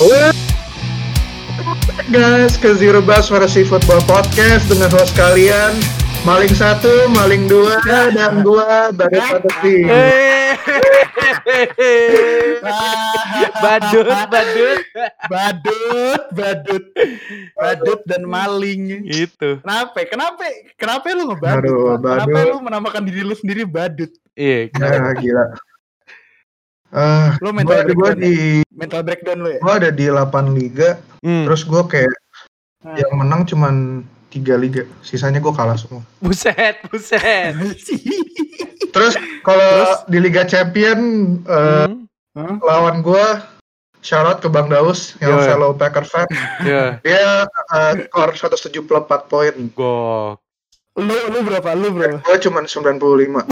Halo guys ke Zero Bus Fantasy Football Podcast dengan host kalian Maling satu, maling dua, dan gua Badut Fantasy. badut, badut, badut, badut, badut dan maling. Itu. Kenapa? Kenapa? Kenapa lu ngebadut? Aduh, Kenapa badut. lu menamakan diri lu sendiri badut? Iya. Nah, gila. Ah, Lu gua, mental gua breakdown ya? di Mental breakdown lu ya? gua ada di 8 liga, Hmm. terus gua kayak Nah. yang menang cuman tiga liga, sisanya gua kalah semua. Buset, buset. Terus kalau di Liga Champion eh, Hmm. Hah? lawan gua shout out ke Bang Daus yang Yo. fellow Packer fan. Ya, Dia uh, skor 174 poin. gok. Lu lu berapa? Lu berapa? Gua cuman 95.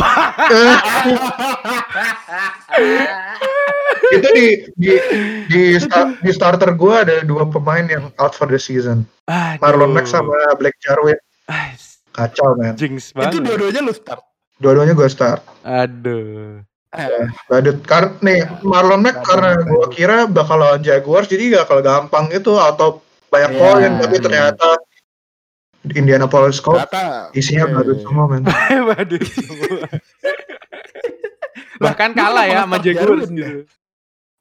itu di di di, sta- di starter gua ada dua pemain yang out for the season. Aduh. Marlon Mack sama Blake Jarwin. Kacau man. Jinx Itu dua-duanya lu start. Dua-duanya gua start. Aduh. Eh, Badut karena nih Marlon Mack karena gua kira bakal lawan Jaguars jadi gak kalau gampang gitu atau banyak Iya. poin tapi ternyata Indianapolis Colts Ternyata isinya eh, badut semua men. Badut semua. Bahkan Lu kalah ya sama Jaguars Jarwin gitu.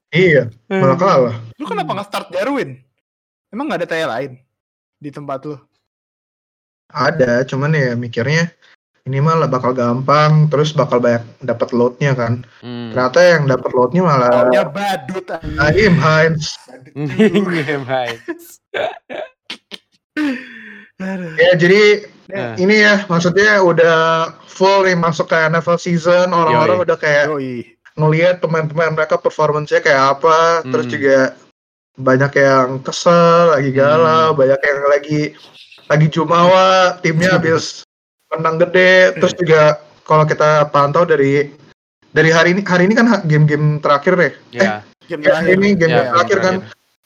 iya, malah kalah. Lu kenapa nggak start Jarwin? Emang nggak ada taya lain di tempat lu? Ada, cuman ya mikirnya ini mah lah bakal gampang, terus bakal banyak dapat loadnya kan. Hmm. Ternyata yang dapat loadnya malah Taunya badut. Naim Hines. Game high. Aduh. Ya jadi Nah. ini ya maksudnya udah full nih masuk ke NFL season, orang-orang udah kayak Yoi. ngelihat pemain-pemain mereka performance-nya kayak apa, terus Hmm. juga banyak yang kesel, lagi galau, Hmm. banyak yang lagi lagi jumawa, timnya habis menang gede, terus juga kalau kita pantau dari dari hari ini hari ini kan game-game terakhir deh. Ya. Game Ya, terakhir. ini game Ya, terakhir kan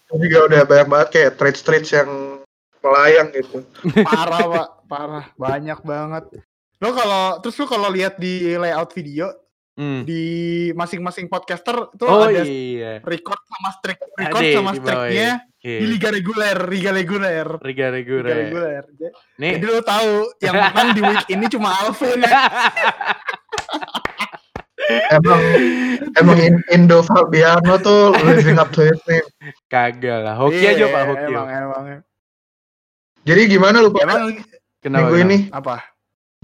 juga udah banyak banget kayak trades-trades yang melayang gitu. parah pak parah banyak banget lo kalau terus lo kalau lihat di layout video Hmm. di masing-masing podcaster tuh Oh ada iya. record sama strike record Ada sama di bawah strike-nya di Iya. liga reguler liga reguler liga reguler J- Nih. jadi lo tahu yang menang di week ini cuma Alvin ya Emang emang In- Indo Fabiano tuh living up to his name. Kagak lah. Hoki Iya, aja Pak, hoki. emang emang Jadi gimana lu Pak? Kenapa? minggu kenapa? ini apa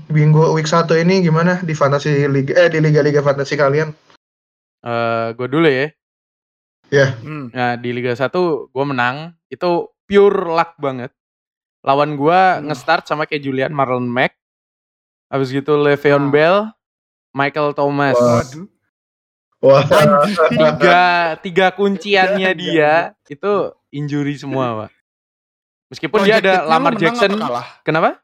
minggu week 1 ini gimana di fantasi liga eh di liga-liga fantasi kalian? Eh, gue dulu ya. hmm. Nah, di Liga 1 gue menang. Itu pure luck banget. Lawan gue Hmm. nge-start sama kayak Julian Marlon Mack. Habis gitu Le'Veon Ah. Bell, Michael Thomas. Waduh Wah, Tiga, tiga kunciannya dia itu injury semua, Pak. Meskipun dia ada Lamar Jackson. kalah? Kenapa?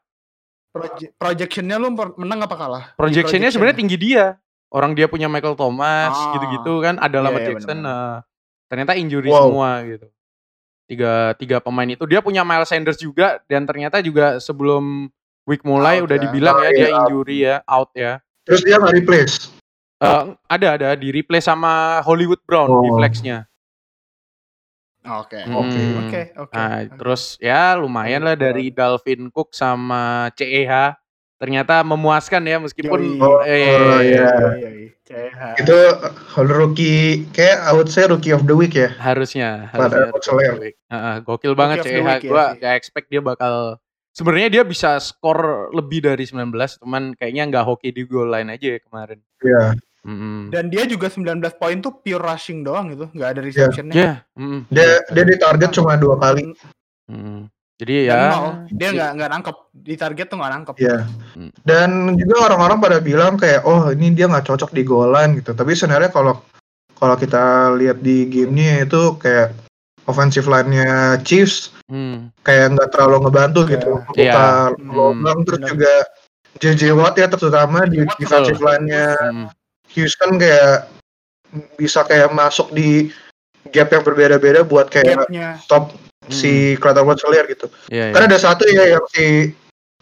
Proje- projectionnya lu menang apa kalah Di Projectionnya sebenarnya tinggi dia. Orang dia punya Michael Thomas Ah. gitu-gitu kan, ada Lamar iya, Jackson. benar-benar. nah, ternyata injury Wow. semua gitu. Tiga tiga pemain itu dia punya Miles Sanders juga dan ternyata juga sebelum week mulai Out udah ya. dibilang ya Oh, dia iya. injury ya, out ya. terus dia nggak replace. Eh, ada ada di replace sama Hollywood Brown di Oh. flexnya. Oke Hmm. oke oke oke Nah, terus ya lumayan lah dari Dalvin Cook sama CEH. Ternyata memuaskan ya meskipun. Oh, eh, oh, iya. CH. Itu uh, rookie kayak I would say rookie of the week ya. harusnya Pada harusnya. Heeh, gokil banget CEH. ya Gua sih. gak expect dia bakal sebenarnya dia bisa skor lebih dari 19 cuman kayaknya nggak hoki di goal line aja ya kemarin. Iya. Mm-mm. Dan dia juga 19 poin tuh pure rushing doang gitu, nggak ada Iya. receptionnya. Ya, mm-mm. Dia dia di target cuma dua kali. Mm. Jadi ya nol. dia nggak nggak nangkep di target tuh nggak nangkep. Iya. Hmm. Dan juga orang-orang pada bilang kayak oh ini dia nggak cocok di goal line gitu. Tapi sebenarnya kalau kalau kita lihat di gamenya itu kayak offensive line-nya Chiefs hmm, kayak nggak terlalu ngebantu gitu. Iya. Buka Hmm, lubang terus benar. juga JJ Watt ya terutama di defensive line-nya hmm. Houston kayak bisa kayak masuk di gap yang berbeda-beda buat kayak Gapnya. top si Carter Seller gitu. Iya, iya. Kan ada satu ya yang si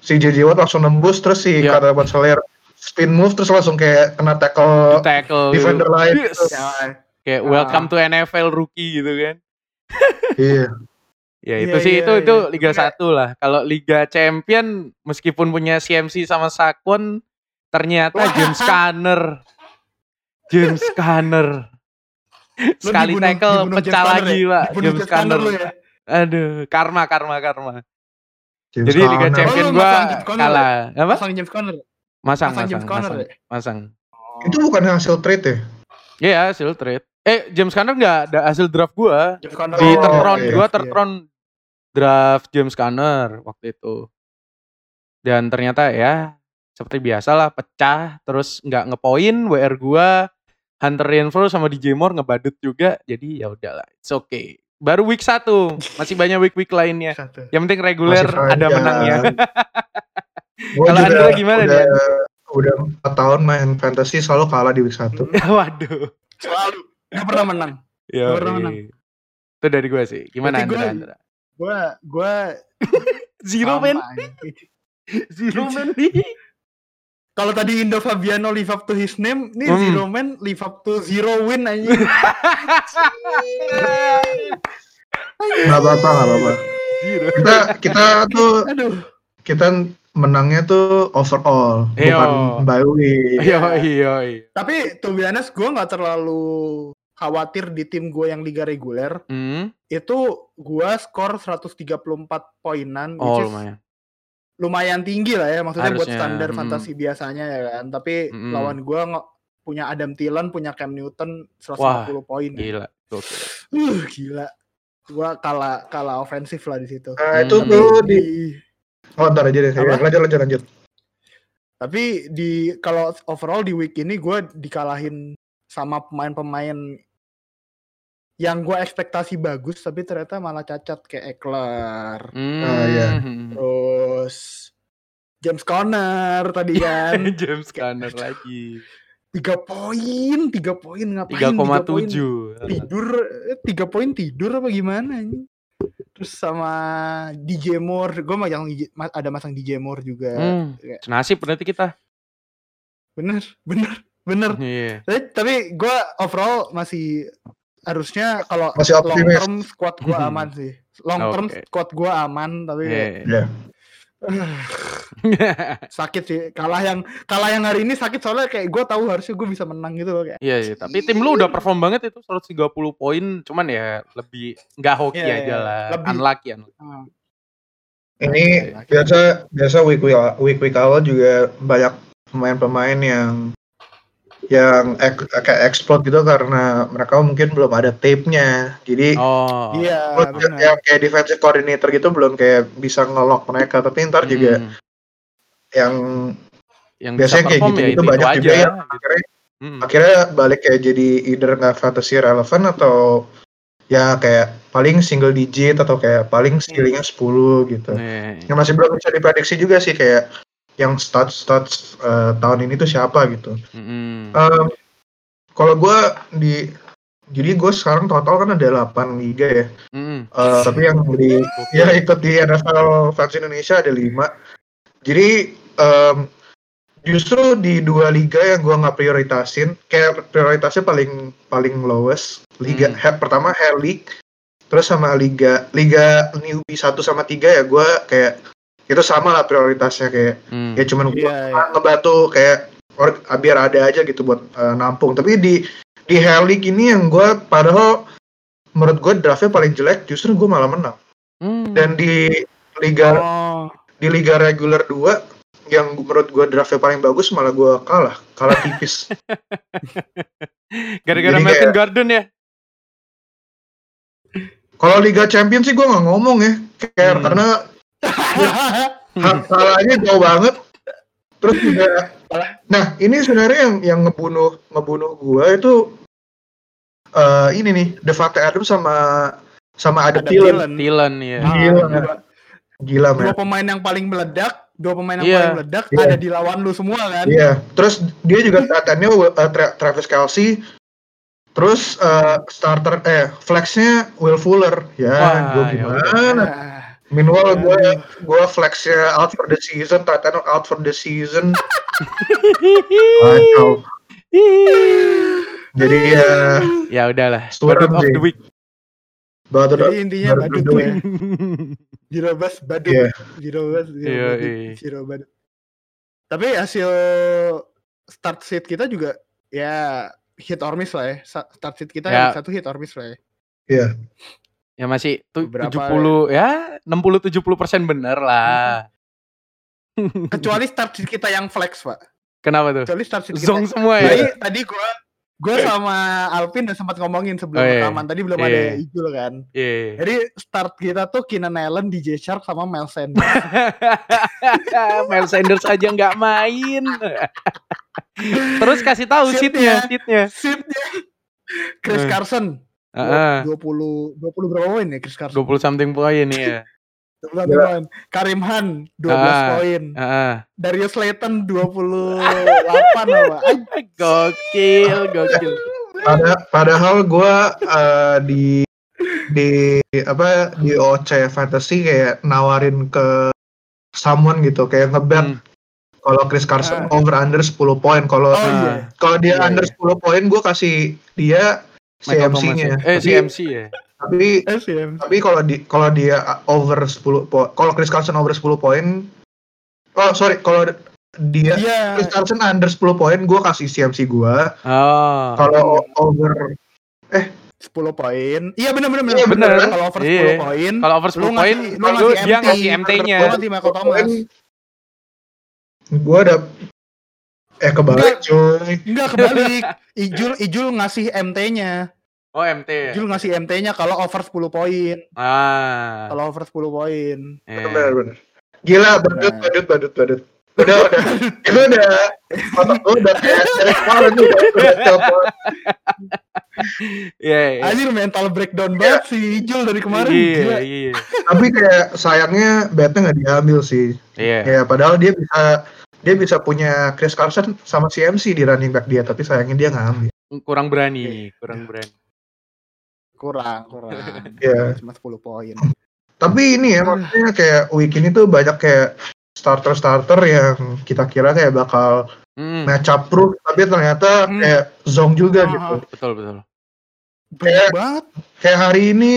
si JJ Watt langsung nembus terus si Iya. Carter Seller spin move terus langsung kayak kena tackle tackle defender lain Yes. gitu. Ya, kayak welcome to NFL rookie gitu kan Iya. Ya Iya, itu sih iya, itu itu iya. Liga Tapi 1 lah. Kalau Liga Champion meskipun punya CMC sama Sakun ternyata. James Conner. James Conner. Sekali dibunuh- tackle dibunuh pecah James Conner lagi, ya? Pak. Dibunuh James James Conner ya? Aduh, karma karma karma. James Jadi Liga Conner. Champion Oh, lu gua masang James Conner kalah. Apa? Pasang James Conner. Masang masang James Conner masang. ya? Masang. Itu bukan hasil trade ya? Iya, hasil trade. Eh, James Conner nggak ada hasil draft gua. James Conner. Di Oh, third round iya, gua iya. third round draft James Conner waktu itu. Dan ternyata ya seperti biasa lah pecah terus nggak ngepoin WR gua Hunter Renfro sama DJ Moore ngebadut juga jadi ya udahlah it's okay baru week 1 masih banyak week-week lainnya Satu. yang penting reguler ada menangnya Kalau Andra gimana, udah, udah 4 tahun main fantasy selalu kalah di week 1. waduh Selalu. Gak pernah menang. ya Nggak pernah menang. itu dari gua sih gimana Berarti Andra, gua- Andra? Gua gua zero aja. zero man Kalau tadi Indo Fabiano live up to his name, nih Hmm. Zero Man live up to zero win aja. Gak apa-apa, gak apa-apa. Kita kita tuh Aduh. kita menangnya tuh overall, Iya. bukan by week. iya iya iya Tapi to be honest, gue nggak terlalu khawatir di tim gue yang liga reguler. hmm? Itu gue skor 134 poinan, which oh is lumayan lumayan tinggi lah ya. Maksudnya buat Harusnya, standar mm. fantasi biasanya ya kan. Tapi Mm-mm. lawan gue nggak punya Adam Thielen, punya Cam Newton 150 poin. gila gokil Uh, gila. Gue kalah kalah ofensif lah di situ. Nah, itu Hmm. tuh Di, di Oh, ntar aja deh. Apa? Lanjut, lanjut, lanjut. tapi di kalau overall di week ini gue dikalahin sama pemain-pemain yang gue ekspektasi bagus tapi ternyata malah cacat kayak Eckler Hmm. Ah, iya. terus James Conner tadi kan James Conner lagi tiga poin tiga poin ngapain tiga poin 3,7 tidur eh, tiga poin tidur apa gimana ini terus sama DJ Moore gue mah yang ada masang DJ Moore juga Hmm. Nasib berarti kita. bener bener bener Iya. tapi, tapi gue overall masih harusnya kalau Masih long optimis. term squad gue aman sih long term Oke. squad gue aman tapi Iya. Ya. sakit sih kalah yang kalah yang hari ini sakit soalnya kayak gue tahu harusnya gue bisa menang gitu loh kayak Iya, iya, tapi tim lu udah perform banget itu 130 poin, cuman ya lebih nggak hoki Iya, aja iya. lah, Lebih- unlucky, unlucky. Hmm. Ini biasa biasa week week week week awal juga banyak pemain-pemain yang yang ek, kayak explode gitu karena mereka mungkin belum ada tape-nya. Jadi Oh. iya buat benar yang kayak defensive coordinator gitu belum kayak bisa ngelock mereka. Tapi ntar juga Hmm. yang yang biasanya bisa kayak perform gitu ya itu itu, banyak aja. juga yang gitu. akhirnya Hmm. akhirnya balik kayak jadi either nggak fantasy relevant atau ya kayak paling single digit atau kayak paling ceilingnya 10 gitu. Nih. yang masih belum bisa diprediksi juga sih kayak yang stats stats eh, tahun ini tuh siapa gitu. Mm-mm. Em, kalau gue di jadi gue sekarang total kan ada 8 liga ya. Mm-mm. Eh, tapi yang di ya ikut di NFL Fans Indonesia ada 5. Jadi em, justru di dua liga yang gue nggak prioritasin, kayak prioritasnya paling paling lowest. Liga Hmm. he- pertama Hair League, terus sama liga liga newbie 1 sama 3 ya gue kayak itu sama lah prioritasnya kayak Mm. ya cuman gue Iya, iya. ngebantu kayak or, biar ada aja gitu buat eh, nampung tapi di di League ini yang gue padahal menurut gue draftnya paling jelek justru gue malah menang Mm. dan di liga oh di liga reguler 2 yang menurut gue draftnya paling bagus malah gue kalah kalah tipis Gara-gara Melvin kayak- Garden ya. kalau liga champion sih gue nggak ngomong ya kayak Hmm. karena kalahnya jauh banget. Terus juga nah ini sebenarnya yang yang ngebunuh ngebunuh gue itu eh ini nih Devante Adams sama sama Adam Adam Thielen Thielen. Thielen ya. Ah, Gila, dua, gila dua men pemain yang paling meledak dua pemain yang Iya. paling meledak Iya. ada di lawan lu semua kan? Iya, terus dia juga starternya uh, Tra- Travis Kelsey, terus uh, starter eh flexnya Will Fuller, ya, Wah, gue ya gimana? Ah, Meanwhile gue Aduh. gue flexnya out for the season, Titan out for the season, kacau. Jadi ya ya udahlah. Product of the week. Badut Jadi intinya Badut badut dulu ya. Jirobas badut. Iya. Jirobas, Iya, Jirobas, iya. Jirobas. Tapi hasil start seat kita juga ya hit or miss lah ya. Start seat kita Ya. satu hit or miss lah ya. Ya masih tu, Beberapa 70 ya 60 70 persen bener lah. Kecuali start kita yang flex, Pak. Kenapa tuh? Kecuali start kita. Zong semua Tadi, ya. tadi gua gua sama Alvin udah sempat ngomongin sebelum Oh, iya. rekaman. Tadi belum Iya. ada Ijul kan. Iya. Jadi start kita tuh Keenan Allen, DJ Shark sama Miles Sanders. Miles Sanders aja nggak main. Terus kasih tahu Seatnya. seatnya, seatnya. Chris Eh. Carson. Heeh. 20 20 berapa poin ya Chris Carson? 20 something poin ya. 20 Gila. poin. Karim Han 12 Ah. poin. Heeh. Darius Slayton 28 apa? Ay, Gokil, gokil. Pada, padahal gue di di apa di OC Fantasy kayak nawarin ke someone gitu kayak ngebet Hmm. kalau Chris Carson Ah. over under 10 poin kalau Oh iya. kalau dia Iya, under iya. 10 poin gue kasih dia Thomas CMC-nya ya. Eh, tapi, CMC ya. tapi SM. tapi kalau di kalau dia over 10 poin kalau Chris Carson over 10 poin oh sorry kalau dia Dia Chris Carson under 10 poin gue kasih CMC gue Oh. kalau over 10 poin. Iya benar benar Iya, bener. Kalau over 10 Iya. poin, Kalau over 10 Lu poin, lu lu ngasih dia MT. ngasih MT-nya. lu ngasih Michael Thomas. gue ada eh kebalik cuy Enggak kebalik. Ijul Ijul ngasih MT-nya. Oh, MT. Ijul ngasih MT-nya kalau over 10 poin. Ah. Kalau over 10 poin. Eh. benar benar gila badut Nah. badut badut badut udah udah itu udah gue udah kayak kemarin tuh udah, udah telepon Iya, iya. Anjir mental breakdown banget si Ijul dari kemarin. Iya, Gila. iya. tapi kayak sayangnya betnya nggak diambil sih Iya. ya padahal dia bisa dia bisa punya Chris Carson sama CMC di running back dia tapi sayangnya dia nggak ambil Kurang berani, kurang berani. Kurang, kurang. Iya. Cuma 10 poin. tapi ini ya maksudnya kayak week ini tuh banyak kayak starter starter yang kita kira kayak bakal Hmm, match up proof tapi ternyata Hmm. kayak zong juga Ah, gitu betul, betul. Banyak Kayak- banget. kayak hari ini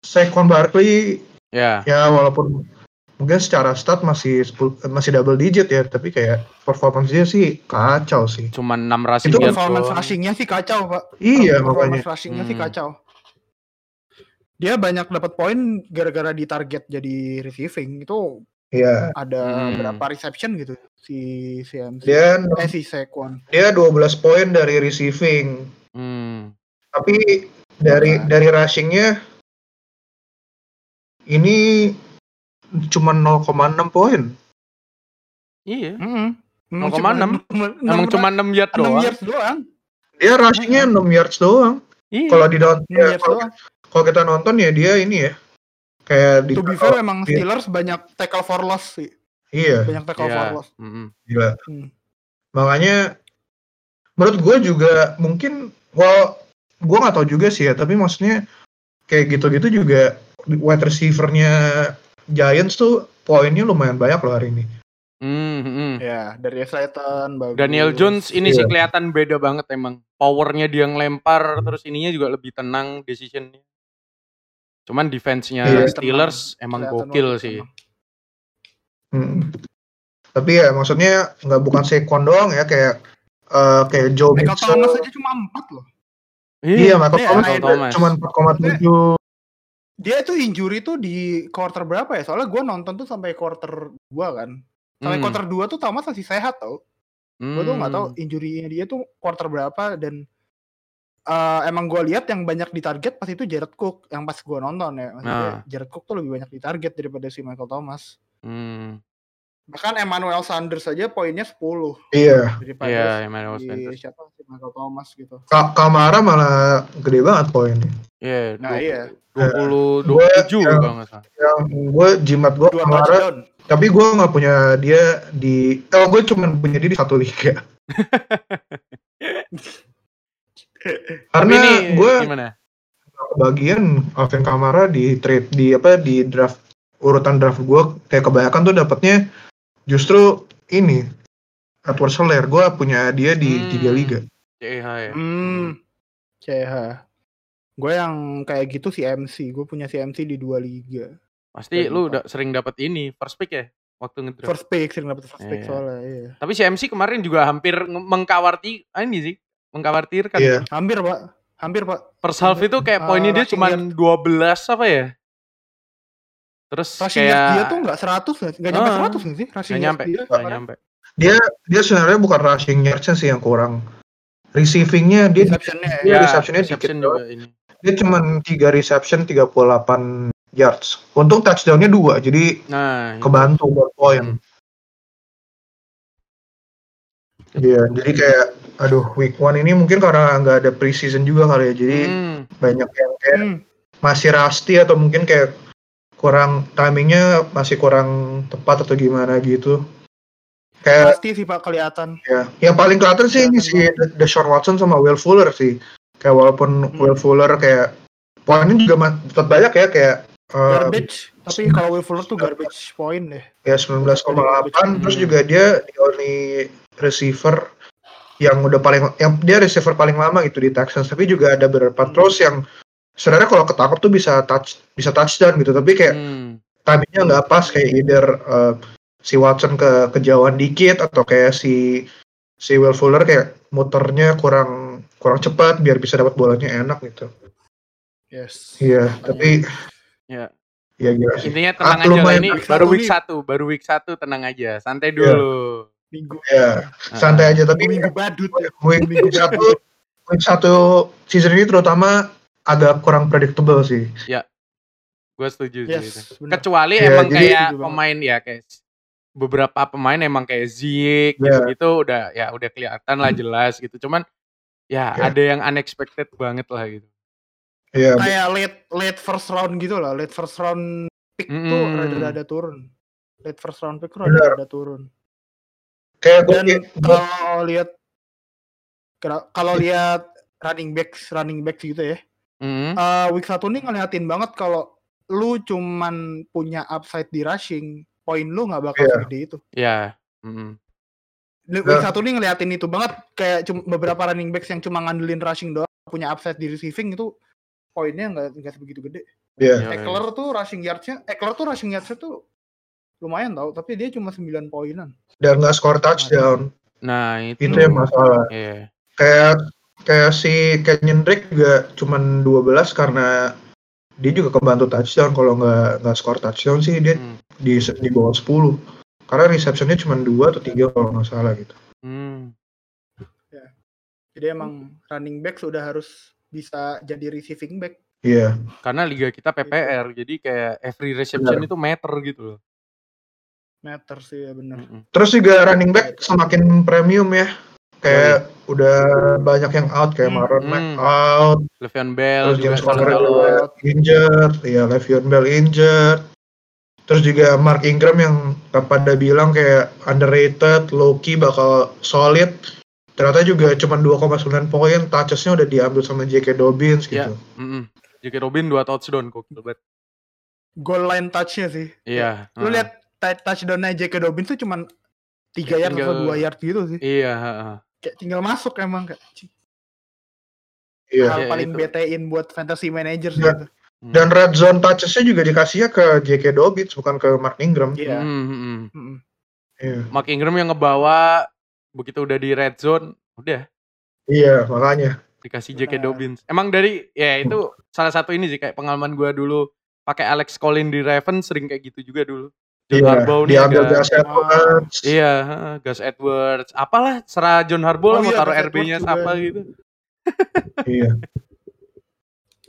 Saquon Barkley Ya. ya walaupun mungkin secara stat masih 10 masih double digit ya tapi kayak performance dia sih kacau sih Cuma 6 rushing Itu Performance doang. rushing-nya sih kacau, Pak. iya makanya Performance rushing-nya sih Hmm. kacau. Dia banyak dapat poin gara-gara di target jadi receiving. Itu iya ada Hmm. berapa reception gitu si CMC. dia Eh si Saquon. dia 12 poin dari receiving Hmm. tapi dari Nah. dari rushingnya ini cuma 0,6 poin Iya. Heeh. 0,6. Emang cuma 6 yard 6 doang. yards doang. dia rushingnya 6 yards doang Iya. kalau di down 6 ya, kalau, kita nonton ya dia ini ya kayak di To be fair emang Steelers banyak tackle for loss sih. iya Banyak tackle Iya. for loss. Mm-mm. gila Hmm. makanya menurut gue juga mungkin well gue nggak tahu juga sih ya tapi maksudnya kayak gitu-gitu juga wide receivernya Giants tuh poinnya lumayan banyak loh hari ini Hmm, hmm. Ya, dari Slayton bagus. Daniel Jones ini sih Iya. kelihatan beda banget emang. Powernya dia ngelempar terus ininya juga lebih tenang decisionnya. Cuman defense-nya Iya, Steelers emang Kelihatan gokil sih. Hmm. tapi ya maksudnya nggak bukan Saquon doang ya kayak eh, kayak Joe Michael Mixon Thomas aja cuma 4 loh. iya Michael Iya, Thomas Thomas. cuma 4,7 Dia itu injury tuh di quarter berapa ya? Soalnya gue nonton tuh sampai quarter 2 kan. Sampai Hmm. quarter 2 tuh Thomas masih sehat tau. Gue tuh nggak tahu Hmm. injury-nya dia tuh quarter berapa dan eh, emang gue lihat yang banyak di target pas itu Jared Cook yang pas gue nonton ya. Maksudnya Nah. Jared Cook tuh lebih banyak di target daripada si Michael Thomas. Hmm. Bahkan Emmanuel Sanders aja poinnya 10 iya daripada Iya, Emmanuel Sanders. siapa si Michael Thomas gitu. Ka- Kamara malah gede banget poinnya Iya, Nah, dua- iya. 20 Gue 27 yang- kalau nggak salah. yang gue jimat gue Kamara touchdown. tapi gue nggak punya dia di oh gue cuma punya dia di satu liga karena gue kebagian Alvin Kamara di trade di apa di draft urutan draft gue kayak kebanyakan tuh dapatnya justru ini Edward Soler gue punya dia di Hmm. tiga liga CEH ya. Hmm. CH. Gue yang kayak gitu si MC. Gue punya si MC di dua liga. Pasti Kayak lu gitu. udah sering dapat ini first pick ya waktu ngedraft. First pick sering dapet first pick Iya. soalnya. Iya. Tapi si MC kemarin juga hampir mengkawarti ah, ini sih, mengkhawatirkan. Iya. Hampir pak. Hampir pak. First half itu kayak Uh, poinnya dia rushing cuma yard. 12 apa ya? Terus Rushing kayak yard dia tuh nggak 100 nggak? Nggak nyampe Ah, 100 nggak sih? Rushing nggak yard nyampe, dia kemarin. nyampe. Dia dia sebenarnya bukan rushing yards sih yang kurang. Receivingnya dia Receptionnya ya. Iya, receptionnya dikit reception doang. juga ini. dia cuma 3 reception 38 yards. Untung touchdownnya dua, jadi Nah, itu. kebantu buat poin. Hmm. Iya, jadi kayak aduh week one ini mungkin karena nggak ada preseason juga kali ya, jadi Hmm, banyak yang kayak Hmm. masih rusty atau mungkin kayak kurang timingnya masih kurang tepat atau gimana gitu. Kayak Pasti sih pak kelihatan. ya, yang paling kelihatan sih ini si Kelihatan Deshaun Watson sama Will Fuller sih. Kayak walaupun Hmm. Will Fuller kayak poinnya juga tetap banyak ya kayak eh, Garbage. Tapi kalau Will Fuller tuh garbage point deh. ya 19,8 terus juga dia the only receiver yang udah paling yang dia receiver paling lama gitu di Texans tapi juga ada beberapa Hmm. throws yang sebenarnya kalau ketangkep tuh bisa touch bisa touchdown gitu tapi kayak hmm. timingnya nggak pas kayak either uh, si Watson ke kejauhan dikit atau kayak si si Will Fuller kayak muternya kurang kurang cepat biar bisa dapat bolanya enak gitu Yes. iya tapi Ya. ya gila sih Intinya tenang Ah, aja lah lumayan. ini baru satu week. 1, baru week 1 tenang aja. Santai dulu. Minggu. ya Ah. santai aja tapi Minggu badut. week, Minggu week satu week satu season ini terutama agak kurang predictable sih Gue setuju. Yes. bener. Kecuali Iya, emang jadi- kayak pemain ya kayak beberapa pemain emang kayak Zeke Iya. gitu-gitu udah ya udah kelihatan lah jelas gitu. Cuman ya Iya. ada yang unexpected banget lah gitu. Iya, Kayak late late first round gitu lah. Late first round pick tuh Mm-mm. rada-rada turun. Late first round pick tuh rada-rada turun. kayak gue Dan kalau lihat kalau lihat running backs running backs gitu ya. Hmm. eh, week satu nih ngeliatin banget kalau lu cuman punya upside di rushing, poin lu nggak bakal Iya. segede itu. Ya. Mm. Di Nah. Week satu nih ngeliatin itu banget kayak cum- beberapa running backs yang cuma ngandelin rushing doang punya upside di receiving itu poinnya nggak nggak sebegitu gede. Iya. Ya, ya. Eckler tuh rushing yardsnya, Eckler tuh rushing yardsnya tuh lumayan tau, tapi dia cuma 9 poinan. dan nggak skor touchdown Nah, itu. itu yang masalah Iya. kayak kayak si Kenyon Drake juga cuman 12 karena dia juga kebantu touchdown kalau nggak nggak skor touchdown sih dia Hmm. di di bawah 10 karena receptionnya cuma dua atau tiga kalau nggak salah gitu Hmm. Jadi emang running back sudah harus bisa jadi receiving back. iya Karena liga kita PPR, jadi kayak every reception itu meter gitu loh. Meter sih ya bener. Mm-mm. terus juga running back semakin premium ya kayak udah banyak yang out kayak Hmm. Maron Hmm. Mack out Le'Veon Bell terus juga James Conner injured ya Le'Veon Bell injured terus juga Mark Ingram yang pada bilang kayak underrated low key bakal solid ternyata juga cuma 2,9 poin touchesnya udah diambil sama J.K. Dobbins Iya. gitu Mm-mm. J.K. Robin 2 touchdown kok. banget. Goal line touch-nya sih. Iya. Lu heeh. lihat touchdown-nya J.K. Dobbins tuh cuman 3 yard Tinggal- atau 2 yard gitu sih. Iya, heeh. Kayak tinggal masuk emang kayak cing, iya hal Iya, paling itu. betein buat fantasy manager sih Iya. itu. Hmm. dan red zone touchesnya juga dikasihnya ke J.K. Dobbins bukan ke Mark Ingram Iya. Hmm, hmm, hmm. Mm-mm. iya Mark Ingram yang ngebawa begitu udah di red zone, udah iya makanya dikasih J.K. Benar. Dobbins. Emang dari ya itu salah satu ini sih kayak pengalaman gua dulu pakai Alex Collins di Ravens sering kayak gitu juga dulu. John iya Harbaugh nih diambil Gus Edwards Iya, heeh, Gus Edwards. Apalah serah John Harbaugh Oh lah mau iya, taruh RB-nya siapa gitu. iya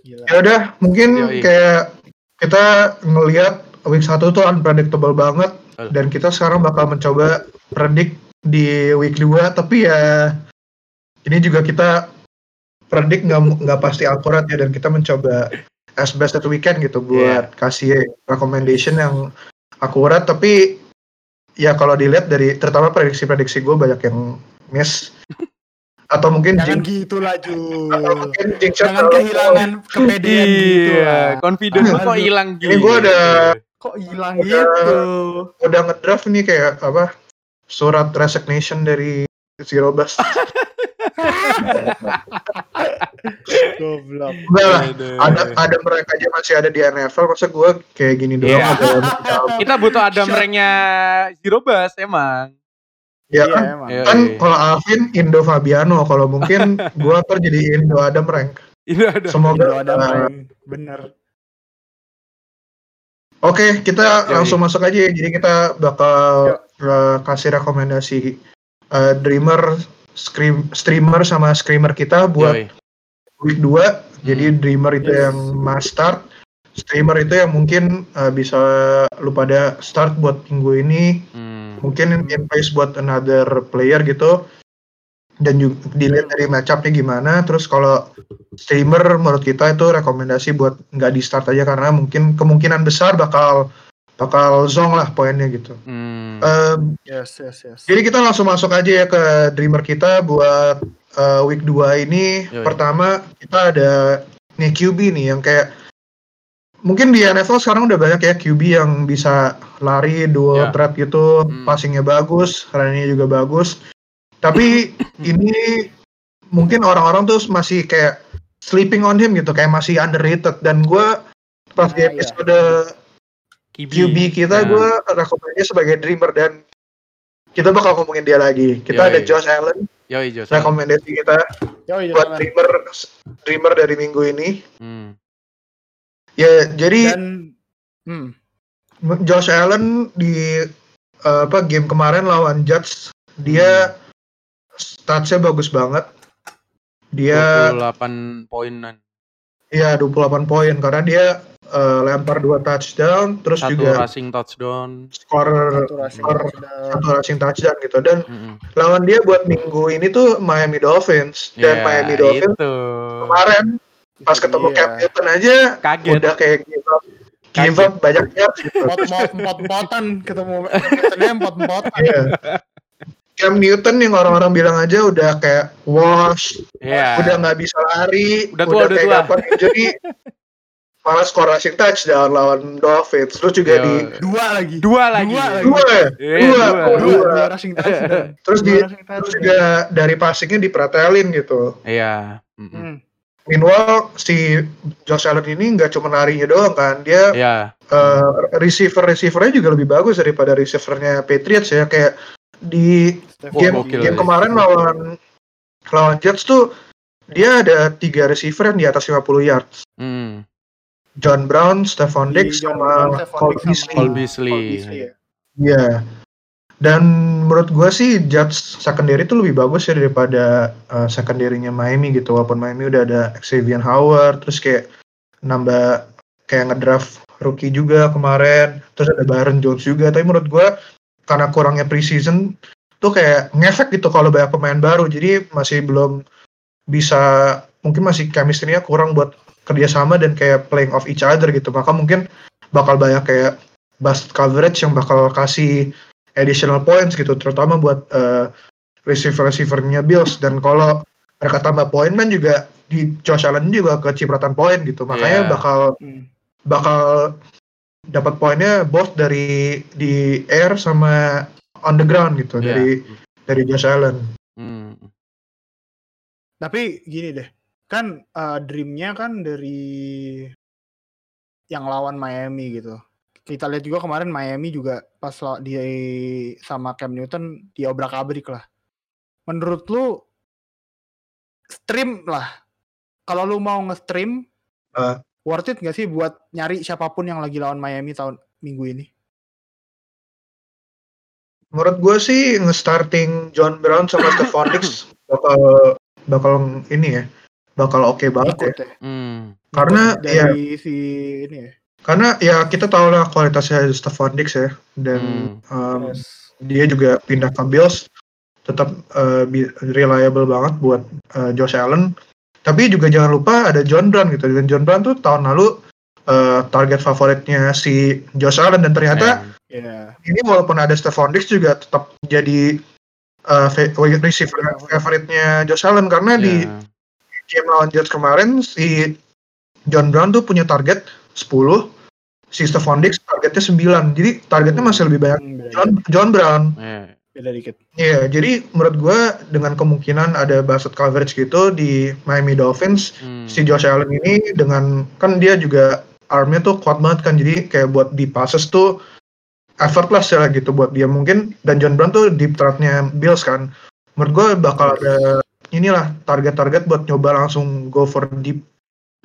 ya udah mungkin Yoi. kayak kita ngelihat week 1 tuh unpredictable banget Betul. dan kita sekarang bakal mencoba predict di week 2 tapi ya ini juga kita predict nggak nggak pasti akurat ya dan kita mencoba as best that we can gitu buat kasih recommendation yang akurat tapi ya kalau dilihat dari terutama prediksi-prediksi gue banyak yang miss atau mungkin Jangan jinx gitu lah jinx Jangan kehilangan kepedean gitu Iya, lah. confidence lu kok Aduh. hilang gitu. Ini gua ada- Kok hilang gitu? udah ngedraft nih kayak apa surat resignation dari Zero Bus Goblok. Ada ada mereka aja masih ada di NFL, masa gue kayak gini doang Iya. ada Kita butuh ada ranknya Zero Bus emang. ya Iya kan? emang. Iya. Kan kalau Alvin Indo Fabiano, kalau mungkin gue ntar jadi Indo Adam Rank. Ini ada. Semoga Indo ada uh, main. Bener. Oke, kita Yoi. langsung masuk aja ya. Jadi kita bakal uh, kasih rekomendasi uh, dreamer, scream, streamer sama screamer kita buat Yoi. Week 2. Jadi Hmm. dreamer itu Yes. yang must start, streamer itu yang mungkin uh, bisa lu pada start buat minggu ini. Hmm. Mungkin in place buat another player gitu. Dan juga dilihat dari matchupnya gimana. Terus kalau streamer menurut kita itu rekomendasi buat nggak di start aja karena mungkin kemungkinan besar bakal bakal zong lah poinnya gitu. Hmm. Em, Yes, yes, yes. jadi kita langsung masuk aja ya ke dreamer kita buat uh, week 2 ini. Yoi. Pertama kita ada nih QB nih yang kayak mungkin di NFL sekarang udah banyak ya QB yang bisa lari Ya. dua threat gitu, Hmm. passingnya bagus, running juga bagus. Tapi ini mungkin orang-orang tuh masih kayak sleeping on him gitu, kayak masih underrated. Dan gue pas di Ah, iya. episode Kibi. QB kita Nah. gue rekomendasinya sebagai dreamer dan kita bakal ngomongin dia lagi. Kita Yoi. ada Josh Allen, Yoi Jos. rekomendasi kita Yo, buat dreamer dreamer dari minggu ini. Hmm. Ya jadi Dan hmm, Josh Allen di uh, apa game kemarin lawan Jets dia statsnya bagus banget. Dia 28 poinan. Ya 28 poin karena dia uh, lempar dua touchdown terus Satu juga rushing touchdown. skor satu rushing skor touchdown. satu rushing touchdown gitu dan Mm-mm. lawan dia buat minggu ini tuh Miami Dolphins dan Ya, Miami Dolphins itu. kemarin pas ketemu. Cam Newton aja Kaget. udah kayak give up give up banyak gitu. Pot pot pot potan ketemu ketemu pot potan. Iya. Cam Newton yang orang-orang bilang aja udah kayak wash, Iya. udah nggak bisa lari, Udah tua, udah kayak tua. gampang jadi malah skor rushing touchdown lawan Dolphins. Terus juga Yo. di Dua lagi. Dua lagi. Dua lagi. dua, ya? Iya, dua, dua. Dua, dua. dua rushing touchdown. Terus Dua di terus juga dari passingnya dipretelin gitu. Iya. Mm-mm. Hmm. Meanwhile si Josh Allen ini nggak cuma larinya doang kan, dia Iya. eh, receiver receivernya juga lebih bagus daripada receivernya Patriots ya kayak di Stephen game game ya. kemarin lawan lawan Jets tuh dia ada tiga receiver yang di atas 50 yards. Hmm. John Brown, Stephon Di Diggs, John sama Cole Beasley. Cole Beasley. Cole Beasley ya. Iya. Dan menurut gua sih Jets secondary itu lebih bagus ya daripada uh, secondary-nya Miami gitu. Walaupun Miami udah ada Xavier Howard, terus kayak nambah kayak ngedraft rookie juga kemarin, terus ada Byron Jones juga. Tapi menurut gua karena kurangnya preseason tuh kayak ngefek gitu kalau banyak pemain baru. Jadi masih belum bisa mungkin masih chemistry-nya kurang buat kerjasama dan kayak playing off each other gitu. Maka mungkin bakal banyak kayak bust coverage yang bakal kasih additional points gitu terutama buat uh, receiver receivernya Bills dan kalau mereka tambah poin kan juga di Josh Allen juga kecipratan poin gitu makanya Yeah. bakal Hmm. bakal dapat poinnya both dari di air sama on the ground gitu Iya. dari dari Josh Allen Hmm. Tapi gini deh, kan uh, dreamnya kan dari yang lawan Miami gitu. Kita lihat juga kemarin Miami juga pas dia sama Cam Newton dia obrak abrik lah. Menurut lu stream lah. Kalau lu mau nge-stream, Ah. Worth it gak sih buat nyari siapa pun yang lagi lawan Miami tahun minggu ini? menurut gue sih nge-starting John Brown sama Stephon Diggs bakal bakal ini ya bakal oke banget ya Ikut ya. Hmm. karena Ikut ya dari si ini ya. karena ya kita tahu lah kualitasnya Stephon Diggs ya dan um, Terus, dia juga pindah ke Bills tetap uh, reliable banget buat uh, Josh Allen tapi juga jangan lupa ada John Brown gitu dan John Brown tuh tahun lalu uh, target favoritnya si Josh Allen dan ternyata ya. ini walaupun ada Stephon Diggs juga tetap jadi uh, receiver favoritnya Josh Allen karena di iya. game lawan Jets kemarin si John Brown tuh punya target 10 si Stephon Diggs targetnya 9 jadi targetnya masih lebih banyak Hmm. John, John Brown Iya. Beda dikit. Iya, jadi menurut gue dengan kemungkinan ada basket coverage gitu di Miami Dolphins, Hmm. si Josh Allen ini dengan kan dia juga armnya tuh kuat banget kan, jadi kayak buat di passes tuh effortless ya gitu buat dia mungkin dan John Brown tuh deep threatnya Bills kan. Menurut gue bakal ada inilah target-target buat nyoba langsung go for deep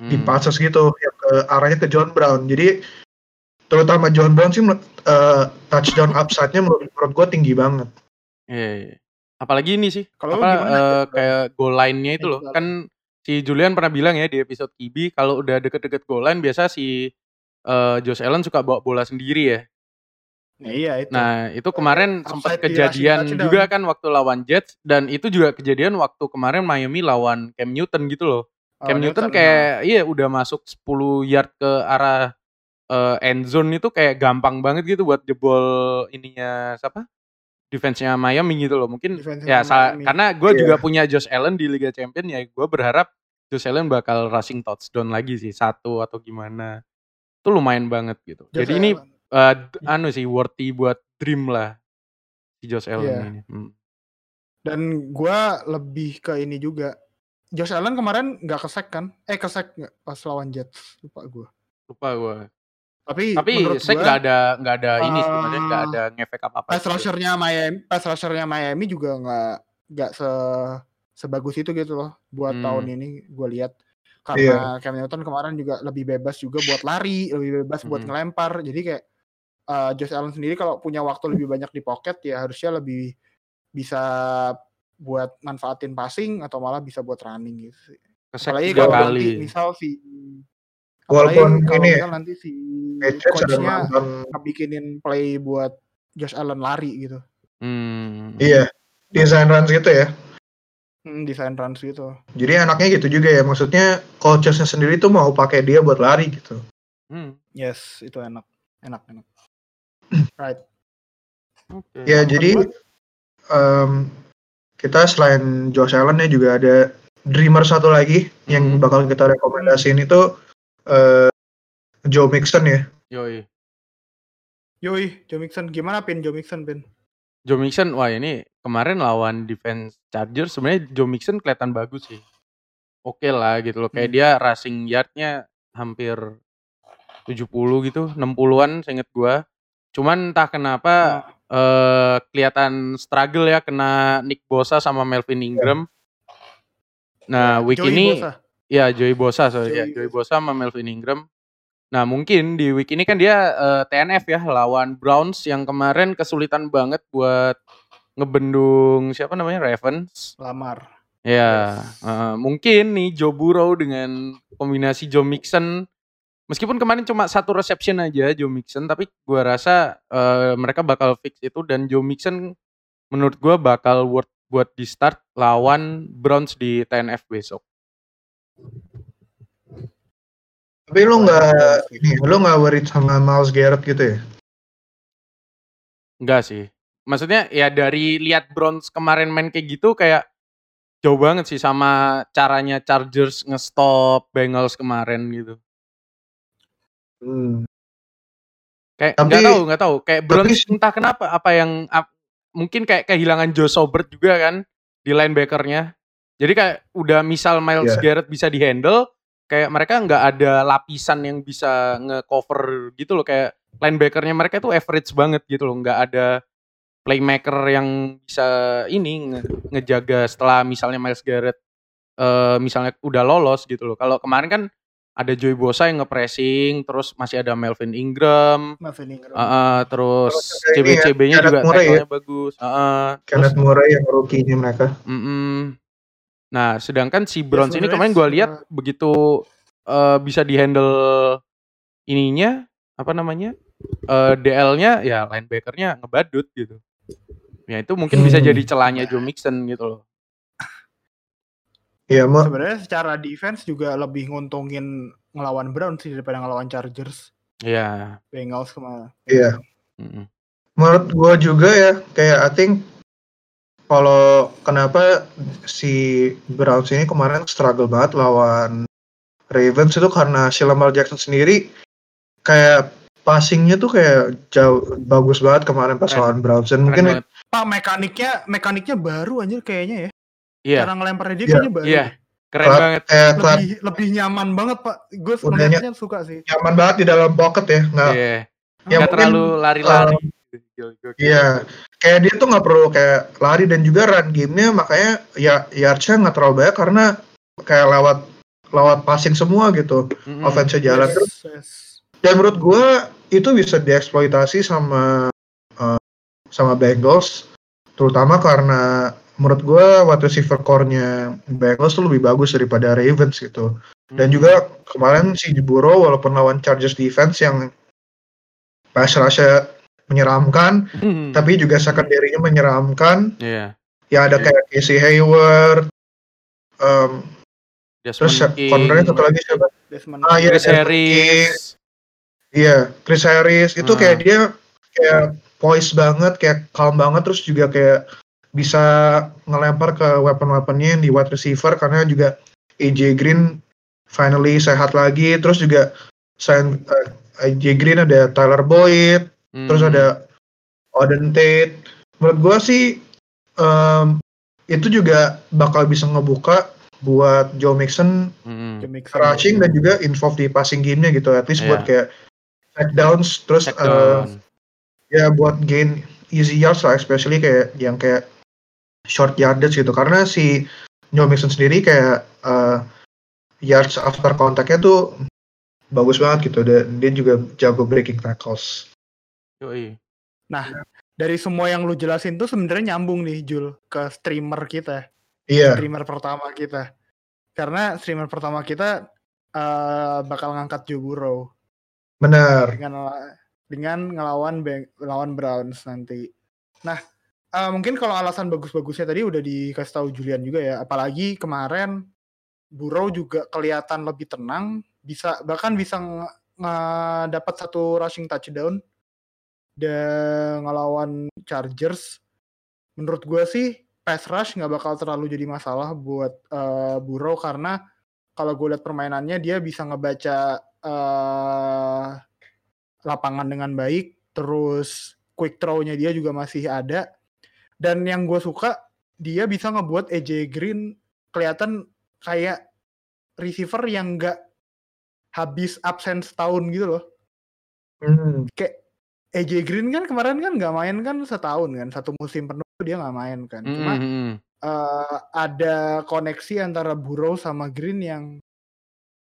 di Hmm. passes gitu yang ke arahnya ke John Brown. Jadi terutama John Brown sih menurut- eh, touchdown upside-nya menurut, menurut gue tinggi banget. Iya, iya. Apalagi ini sih, Kalau apa gimana, John? kayak goal line-nya itu loh. Kan si Julian pernah bilang ya di episode QB kalau udah deket-deket goal line biasa si eh, Josh Allen suka bawa bola sendiri ya. Nah, iya itu. Nah, itu kemarin Upside sempat kejadian juga kan waktu lawan Jets dan itu juga kejadian waktu kemarin Miami lawan Cam Newton gitu loh. Oh, Cam Newton kayak iya udah masuk 10 yard ke arah eh, end zone itu kayak gampang banget gitu buat jebol ininya siapa? Defense-nya Miami gitu loh. Mungkin ya sa- Miami. karena gue Iya. juga punya Josh Allen di Liga Champion ya gue berharap Josh Allen bakal rushing touchdown lagi sih satu atau gimana. Itu lumayan banget gitu. Josh Jadi ini Allen. eh, d- anu sih worthy buat dream lah si Josh Allen Iya. ini. Hmm. Dan gua lebih ke ini juga. Josh Allen kemarin nggak kesek kan? Eh kesek nggak pas lawan Jets lupa gua. Lupa gue. Tapi, Tapi menurut saya nggak ada nggak ada ini sih, maksudnya nggak eh, ada ngefek apa apa. pass rushernya Miami, pass rushernya Miami juga nggak nggak se sebagus itu gitu loh buat Hmm. tahun ini gue lihat karena Cam Newton kemarin juga lebih bebas juga buat lari, lebih bebas buat Hmm. ngelempar. Jadi kayak eh, Josh Allen sendiri kalau punya waktu lebih banyak di pocket ya harusnya lebih bisa buat manfaatin passing atau malah bisa buat running gitu sih. Kesek Apalagi tiga kalau nanti kali. misal si Walaupun apalagi ini misal nanti si coachnya ngebikinin play buat Josh Allen lari gitu. Hmm. iya design runs gitu ya. Hmm, desain runs gitu. Jadi anaknya gitu juga ya, maksudnya coachesnya sendiri tuh mau pakai dia buat lari gitu. Hmm. Yes, itu enak. Enak, enak. right. Oke. Ya Yang jadi em, kita selain Josh Allen ya juga ada dreamer satu lagi yang Hmm. bakal kita rekomendasiin itu eh, Joe Mixon ya. Yoi. Yoi, Joe Mixon. Gimana Pin Joe Mixon, Pin? Joe Mixon, wah ini kemarin lawan defense Chargers sebenarnya Joe Mixon kelihatan bagus sih. Oke lah gitu loh. Kayak Hmm. dia rushing yardnya hampir 70 gitu, 60-an seinget gua. Cuman entah kenapa eh kelihatan struggle ya kena Nick Bosa sama Melvin Ingram. Nah, week Joey ini Bosa. Ya Joey Bosa sorry ya, Joey Joey Bosa sama Melvin Ingram. Nah, mungkin di week ini kan dia eh, TNF ya lawan Browns yang kemarin kesulitan banget buat ngebendung siapa namanya Ravens. Lamar. Ya, eh, mungkin nih Joe Burrow dengan kombinasi Joe Mixon meskipun kemarin cuma satu reception aja Joe Mixon tapi gua rasa eh, mereka bakal fix itu dan Joe Mixon menurut gua bakal worth buat di start lawan Browns di TNF besok. Tapi lu nggak ini, lu nggak worried sama Miles Garrett gitu ya? Enggak sih. Maksudnya ya dari lihat Browns kemarin main kayak gitu kayak jauh banget sih sama caranya Chargers nge-stop Bengals kemarin gitu. Hmm. Kayak nggak tahu nggak tahu kayak Browns tapi- entah kenapa apa yang ap- mungkin kayak kehilangan Joe Sobert juga kan di linebackernya. Jadi kayak udah misal Miles Iya. Garrett bisa dihandle kayak mereka nggak ada lapisan yang bisa nge-cover gitu loh kayak linebackernya mereka tuh average banget gitu loh nggak ada playmaker yang bisa ini nge- ngejaga setelah misalnya Miles Garrett eh misalnya udah lolos gitu loh. Kalau kemarin kan ada Joey Bosa yang nge-pressing, terus masih ada Melvin Ingram, Melvin Ingram. uh, uh, terus ini ya, CB-CB-nya juga Murray ya. tackle-nya bagus. Uh, uh, terus, Kenneth Murray yang rookie-nya mereka. mm-mm. Nah, sedangkan si Browns ini sebenarnya kemarin gue lihat begitu eh, bisa dihandle ininya apa namanya eh, DL-nya ya linebackernya ngebadut gitu. Ya itu mungkin bisa Hmm. jadi celahnya Joe Mixon gitu loh. Iya, mau Sebenarnya secara defense juga lebih nguntungin ngelawan Browns sih daripada ngelawan Chargers. Iya. Bengals ke mana? iya. mm-mm. Menurut gua juga ya, kayak I think kalau kenapa si Browns ini kemarin struggle banget lawan Ravens itu karena si Lamar Jackson sendiri kayak passingnya tuh kayak jauh bagus banget kemarin pas Keren. lawan Browns dan mungkin banget. Pak mekaniknya mekaniknya baru anjir kayaknya ya. Iya. Cara ngelemparnya dia Iya. kayaknya baru. Iya. Keren Klat- banget. eh, klat- Lebih lebih nyaman banget pak. Gue ngeliatnya suka sih. nyaman banget di dalam pocket ya nggak Iya. ya Nggak terlalu lari-lari. Iya, kayak dia tuh nggak perlu kayak lari dan juga run gamenya makanya ya yardsnya nggak terlalu banyak karena kayak lewat lewat passing semua gitu, Mm-mm. offense jalan Yes, terus. yes. Dan menurut gue itu bisa dieksploitasi sama eh, sama Bengals, terutama karena menurut gue wide receiver core-nya Bengals tuh lebih bagus daripada Ravens gitu. Dan juga kemarin si Burrow walaupun lawan Chargers defense yang pass rush menyeramkan, Mm. tapi juga secondary-nya menyeramkan. Iya. Ya ada Iya. kayak Casey Hayward, um, Desmond terus King, cornernya satu lagi siapa? Desmond Ah, iya, Chris Desmond Harris. Iya, Chris Harris itu Ah. kayak dia kayak poise banget, kayak calm banget, terus juga kayak bisa ngelempar ke weapon-weaponnya yang di wide receiver karena juga AJ Green finally sehat lagi, terus juga selain eh, AJ Green ada Tyler Boyd, terus Hmm. ada Odin Tate. Menurut gua sih em, itu juga bakal bisa ngebuka buat Joe Mixon Mixon. rushing dan juga involved di passing game-nya gitu, at least Iya. buat kayak check downs, terus Check eh, down. ya buat gain easy yards lah, especially kayak yang kayak short yardage gitu, karena si Joe Mixon sendiri kayak eh, yards after contact-nya tuh bagus banget gitu, dan dia juga jago breaking tackles. Yoi. Dari semua yang lu jelasin tuh sebenarnya nyambung nih Jul ke streamer kita. Iya, streamer pertama kita. Karena streamer pertama kita eh, bakal ngangkat Joe Burrow benar. dengan dengan ngelawan Bang- lawan Browns nanti. Nah, eh, mungkin kalau alasan bagus-bagusnya tadi udah dikasih tahu Julian juga ya. Apalagi kemarin Burrow juga kelihatan lebih tenang, bisa bahkan bisa nge- ngedapat satu rushing touchdown dan ngelawan Chargers. Menurut gue sih pass rush nggak bakal terlalu jadi masalah buat eh, Burrow karena kalau gue lihat permainannya dia bisa ngebaca eh, lapangan dengan baik, terus quick throw-nya dia juga masih ada. Dan yang gue suka dia bisa ngebuat AJ Green kelihatan kayak receiver yang nggak habis absen setahun gitu loh. Hmm, AJ Green kan kemarin kan nggak main kan setahun kan satu musim penuh dia nggak main kan. Cuma Mm-mm. eh, ada koneksi antara Burrow sama Green yang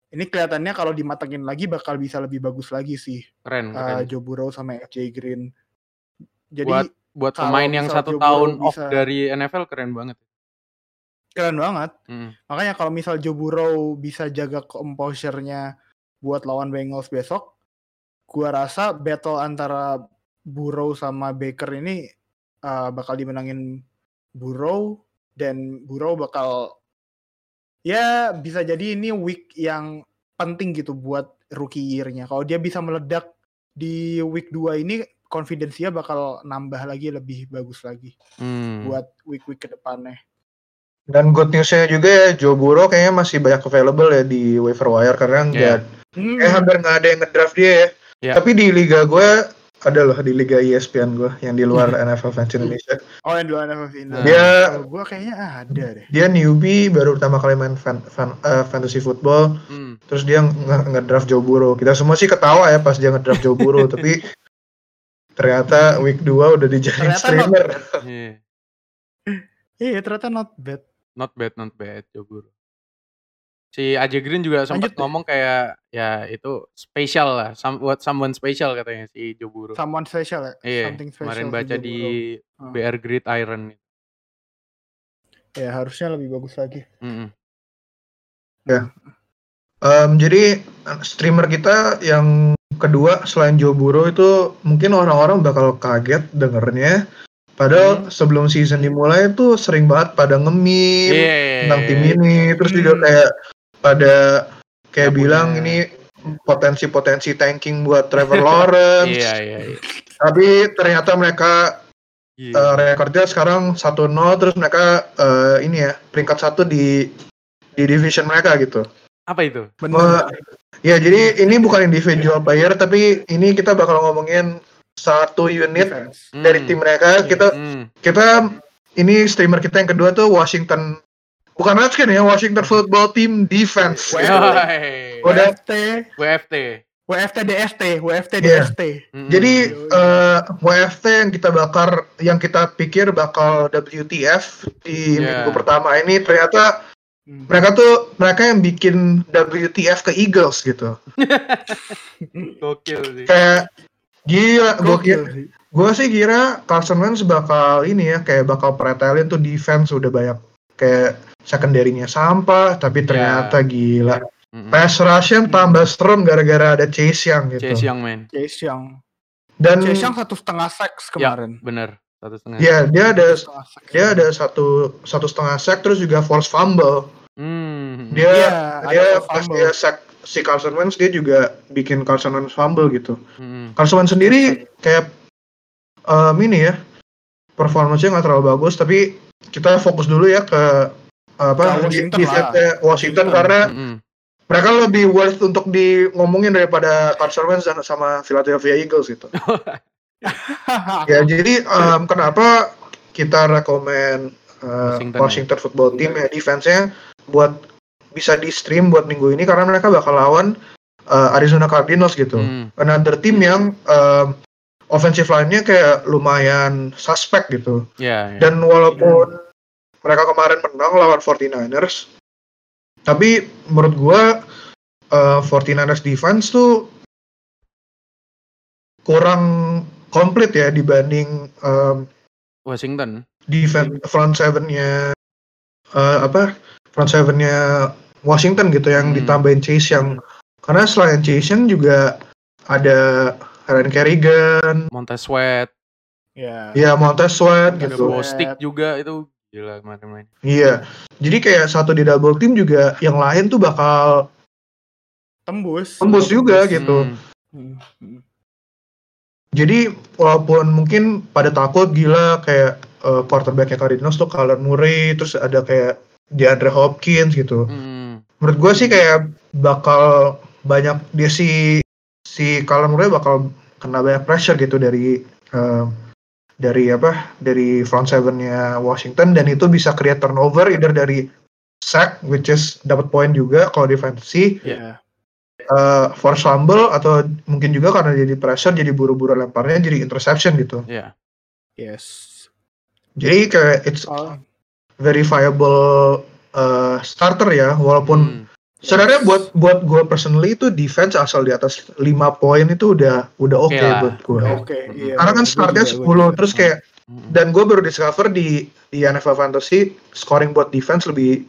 ini kelihatannya kalau dimatengin lagi bakal bisa lebih bagus lagi sih Keren, eh, keren. Joe Burrow sama AJ Green. Jadi Buat- Buat pemain yang satu Joe tahun Burrow off bisa- dari NFL keren banget. keren banget. Mm. Makanya kalau misal Joe Burrow bisa jaga composure-nya buat lawan Bengals besok, gua rasa battle antara Burrow sama Baker ini uh, bakal dimenangin Burrow dan Burrow bakal ya bisa jadi ini week yang penting gitu buat rookie year-nya. Kalau dia bisa meledak di week 2 ini confidence-nya bakal nambah lagi lebih bagus lagi Hmm. buat week-week ke depannya. Dan good news-nya juga ya, Joe Burrow kayaknya masih banyak available ya di waiver wire karena nggak, Hmm. eh hampir nggak ada yang ngedraft dia ya. Ya. Tapi di liga gue ada loh di liga ESPN gue yang di luar NFL fans Indonesia. Oh yang dua NFL final. Dia- Kalau gua kayaknya ada deh. Dia newbie baru pertama kali main fan, fan- eh, fantasy football, Hmm. terus dia nge- ngedraft Joe Burrow. Kita semua sih ketawa ya pas dia ngedraft Joe Burrow, tapi ternyata week 2 udah dijadiin streamer. Iya. Iya ternyata not bad. Not bad, not bad, Joe Burrow. Si AJ Green juga sempat ngomong kayak ya itu spesial lah, some, buat someone special katanya si Joe Burrow. Someone special ya. Iya, Something special. kemarin baca di Burrow. Ah. BR Grid Iron. Ya harusnya lebih bagus lagi. Mm-mm. Em, jadi streamer kita yang kedua selain Joe Burrow itu mungkin orang-orang bakal kaget dengernya. Padahal Hmm. sebelum season dimulai tuh sering banget pada nge-meme Iya. tentang tim ini, terus juga Hmm. kayak pada kayak bilang ini potensi-potensi tanking buat Trevor Lawrence. Iya, iya, iya. Tapi ternyata mereka Iya. eh, rekornya sekarang 1-0 terus mereka eh, ini ya peringkat satu di di division mereka gitu. Apa itu? Bener. Wah, Ya jadi ini bukan individual player tapi ini kita bakal ngomongin satu unit Defense. dari Hmm. tim mereka. Kita Hmm. kita ini streamer kita yang kedua tuh Washington bukan Redskins ya Washington Football Team Defense. Yoi. Udah. WFT, WFT. WFT DST, WFT Iya. DST. Hmm. Jadi Yoi. eh, WFT yang kita bakar, yang kita pikir bakal WTF di Yeah. minggu pertama ini ternyata Hmm. mereka tuh mereka yang bikin WTF ke Eagles gitu. gokil sih. Kayak gila, gue Gokil sih. gue sih kira Carson Wentz bakal ini ya kayak bakal pretelin tuh defense udah banyak kayak secondary-nya sampah, tapi ternyata gila. Hmm. Pass rush-nya tambah serem gara-gara ada Chase Young gitu. Chase Young man. Chase Young. Dan Chase Young satu setengah sacks kemarin. Bener. Satu setengah. ya dia ada dia ada satu satu setengah sack terus juga force fumble. Hmm. Dia Iya, dia pas fumble. dia sack si Carson Wentz dia juga bikin Carson Wentz fumble gitu. Hmm. Carson Wentz sendiri kayak em, ini ya performanya nggak terlalu bagus tapi kita fokus dulu ya ke apa Washington di- lah. defense-nya Washington karena Hmm. mereka lebih worth untuk di ngomongin daripada Carson Wentz dan sama Philadelphia Eagles gitu. ya jadi em, kenapa kita rekomen eh, Washington, Washington, Football Team ya defense-nya buat bisa di stream buat minggu ini karena mereka bakal lawan eh, Arizona Cardinals gitu. Hmm. Another team yang em, offensive line-nya kayak lumayan suspek gitu. Ya, ya. Dan walaupun mereka kemarin menang lawan 49ers, tapi menurut gua eh, 49ers defense tuh kurang komplit ya dibanding em, Washington. defense front seven-nya eh, apa front seven-nya Washington gitu yang Hmm. ditambahin Chase yang karena selain Chase Young juga ada Aaron Kerrigan, Montez Sweat. ya. ya Montez Sweat Ada gitu. Bostic juga itu gila kemarin main. Iya. Jadi kayak satu di double team juga yang lain tuh bakal Tembus. tembus juga gitu. Hmm. Hmm. Jadi walaupun mungkin pada takut gila kayak uh, quarterbacknya Cardinals tuh Kyler Murray terus ada kayak DeAndre Hopkins gitu. Hmm. Menurut gue sih kayak bakal banyak dia si si Kyler Murray bakal kena banyak pressure gitu dari um, dari apa dari front seven-nya Washington dan itu bisa create turnover either dari sack which is dapat poin juga kalau defensi Ya. uh, force fumble atau mungkin juga karena jadi pressure jadi buru-buru lemparnya jadi interception gitu. Ya. Yes. Jadi kayak it's Oh, very viable uh, starter ya walaupun Hmm. Sebenarnya buat buat gue personally itu defense asal di atas 5 poin itu udah udah oke Oke lah. buat gue. oke. Hmm. Iya. Karena kan startnya gua 10 juga. terus kayak Hmm. dan gue baru discover di di NFL Fantasy scoring buat defense lebih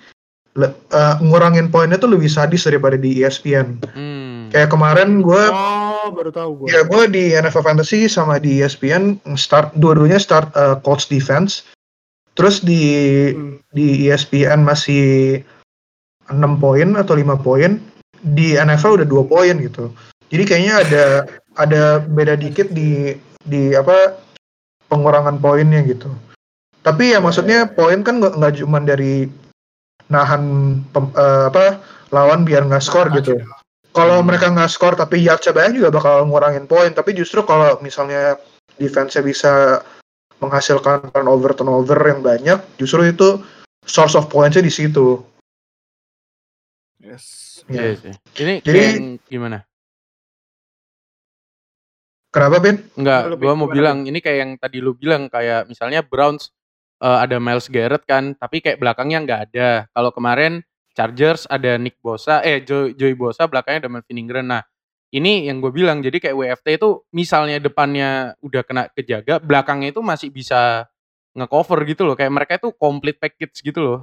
le- uh, ngurangin poinnya tuh lebih sadis daripada di ESPN. Hmm. Kayak kemarin gue Oh, baru tahu gue. Ya gue di NFL Fantasy sama di ESPN start dua-duanya start uh, Colts defense. Terus di Hmm. di ESPN masih 6 poin atau 5 poin. Di NFL udah 2 poin gitu. Jadi kayaknya ada ada beda dikit di di apa pengurangan poinnya gitu. Tapi ya maksudnya poin kan nggak cuma dari nahan pem- eh, apa lawan biar nggak skor Nahan gitu. Kalau Hmm. mereka nggak skor tapi yards banyak juga bakal ngurangin poin. Tapi justru kalau misalnya defense-nya bisa menghasilkan turnover turnover yang banyak, justru itu source of points-nya di situ. Yes. Iya Ya. sih. Ini Jadi- gimana? Kenapa Ben? Enggak, gua Pin, mau gimana, bilang ini kayak yang tadi lu bilang kayak misalnya Browns eh, ada Miles Garrett kan, tapi kayak belakangnya nggak ada. Kalau kemarin Chargers ada Nick Bosa, eh Joey, Joey Bosa belakangnya ada Melvin Ingram. Nah, ini yang gue bilang jadi kayak WFT itu misalnya depannya udah kena kejaga, belakangnya itu masih bisa ngecover gitu loh. Kayak mereka itu complete package gitu loh.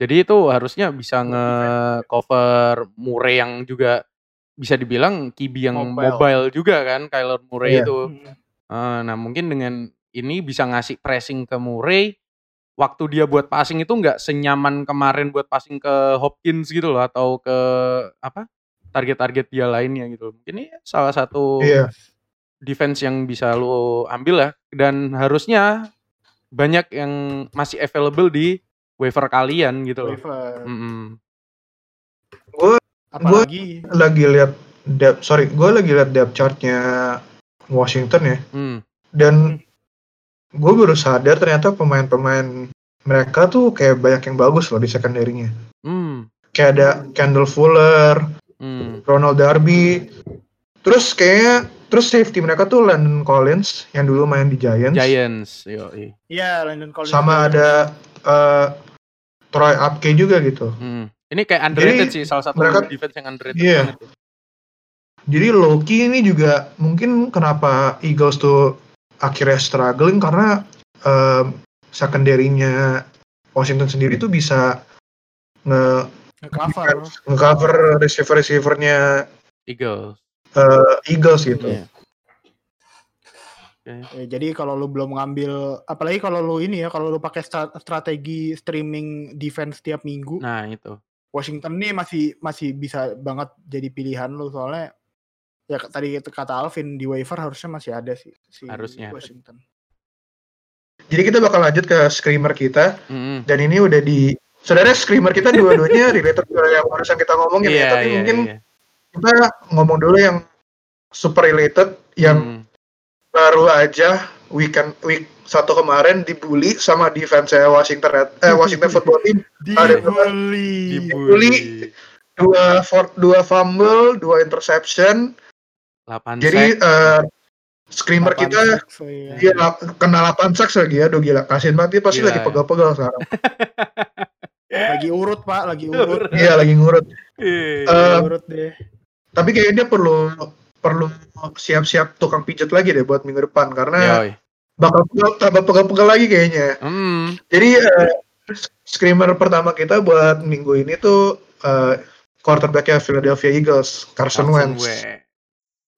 Jadi itu harusnya bisa nge-cover Murray yang juga bisa dibilang kibi yang Mobile. mobile, juga kan, Kyler Murray Iya. itu. Nah mungkin dengan ini bisa ngasih pressing ke Murray, waktu dia buat passing itu nggak senyaman kemarin buat passing ke Hopkins gitu loh atau ke apa target-target dia lainnya gitu. Mungkin ini salah satu Iya. defense yang bisa lo ambil lah dan harusnya banyak yang masih available di waiver kalian gitu loh. Waiver. Mm-mm. Apalagi Lagi lihat depth, sorry, gue lagi lihat depth chart-nya Washington ya. Hmm. Dan gue baru sadar ternyata pemain-pemain mereka tuh kayak banyak yang bagus loh di secondary-nya. Hmm. Kayak ada Kendall Fuller, Hmm. Ronald Darby. Terus kayaknya terus safety mereka tuh Landon Collins yang dulu main di Giants. Giants, yo. Iya, Landon Collins. Sama ada eh, Troy Apke juga gitu. Hmm. Ini kayak underrated Jadi, sih, salah satu mereka- defense yang underrated Iya. banget. ya. Jadi Loki ini juga mungkin kenapa Eagles tuh akhirnya struggling karena em, secondary-nya Washington sendiri tuh bisa nge Cover. nge-cover receiver-receivernya Eagles. Eh, Eagles gitu. Iya. Ya, jadi kalau lu belum ngambil, apalagi kalau lu ini ya, kalau lu pakai stra- strategi streaming defense tiap minggu, Nah, itu. Washington nih masih masih bisa banget jadi pilihan lu soalnya ya tadi itu kata Alvin di waiver harusnya masih ada sih si Harusnya. Washington. Jadi kita bakal lanjut ke screamer kita Mm-mm. dan ini udah di Sebenarnya screamer kita dua-duanya related ke yang barusan kita ngomongin ya, Iya, tapi iya, mungkin iya. Kita ngomong dulu yang super related yang Hmm. baru aja weekend week satu kemarin dibully sama defense Washington Red- eh Washington Football Team Ada Dibully. Dibully. dua for, dua fumble dua interception 8 jadi sack. eh, screamer kita sacks, oh iya. dia kena 8 sacks lagi ya aduh gila kasihin banget dia pasti Gila, lagi ya. pegal-pegal sekarang Lagi urut pak, lagi urut. iya lagi ngurut Eh, Eh, Lagi urut deh. Tapi kayaknya dia perlu perlu siap-siap tukang pijat lagi deh buat minggu depan karena yoi. bakal tambah pegal-pegal lagi kayaknya Hmm. Jadi eh, screamer pertama kita buat minggu ini tuh eh, quarterbacknya Philadelphia Eagles, Carson, Wentz.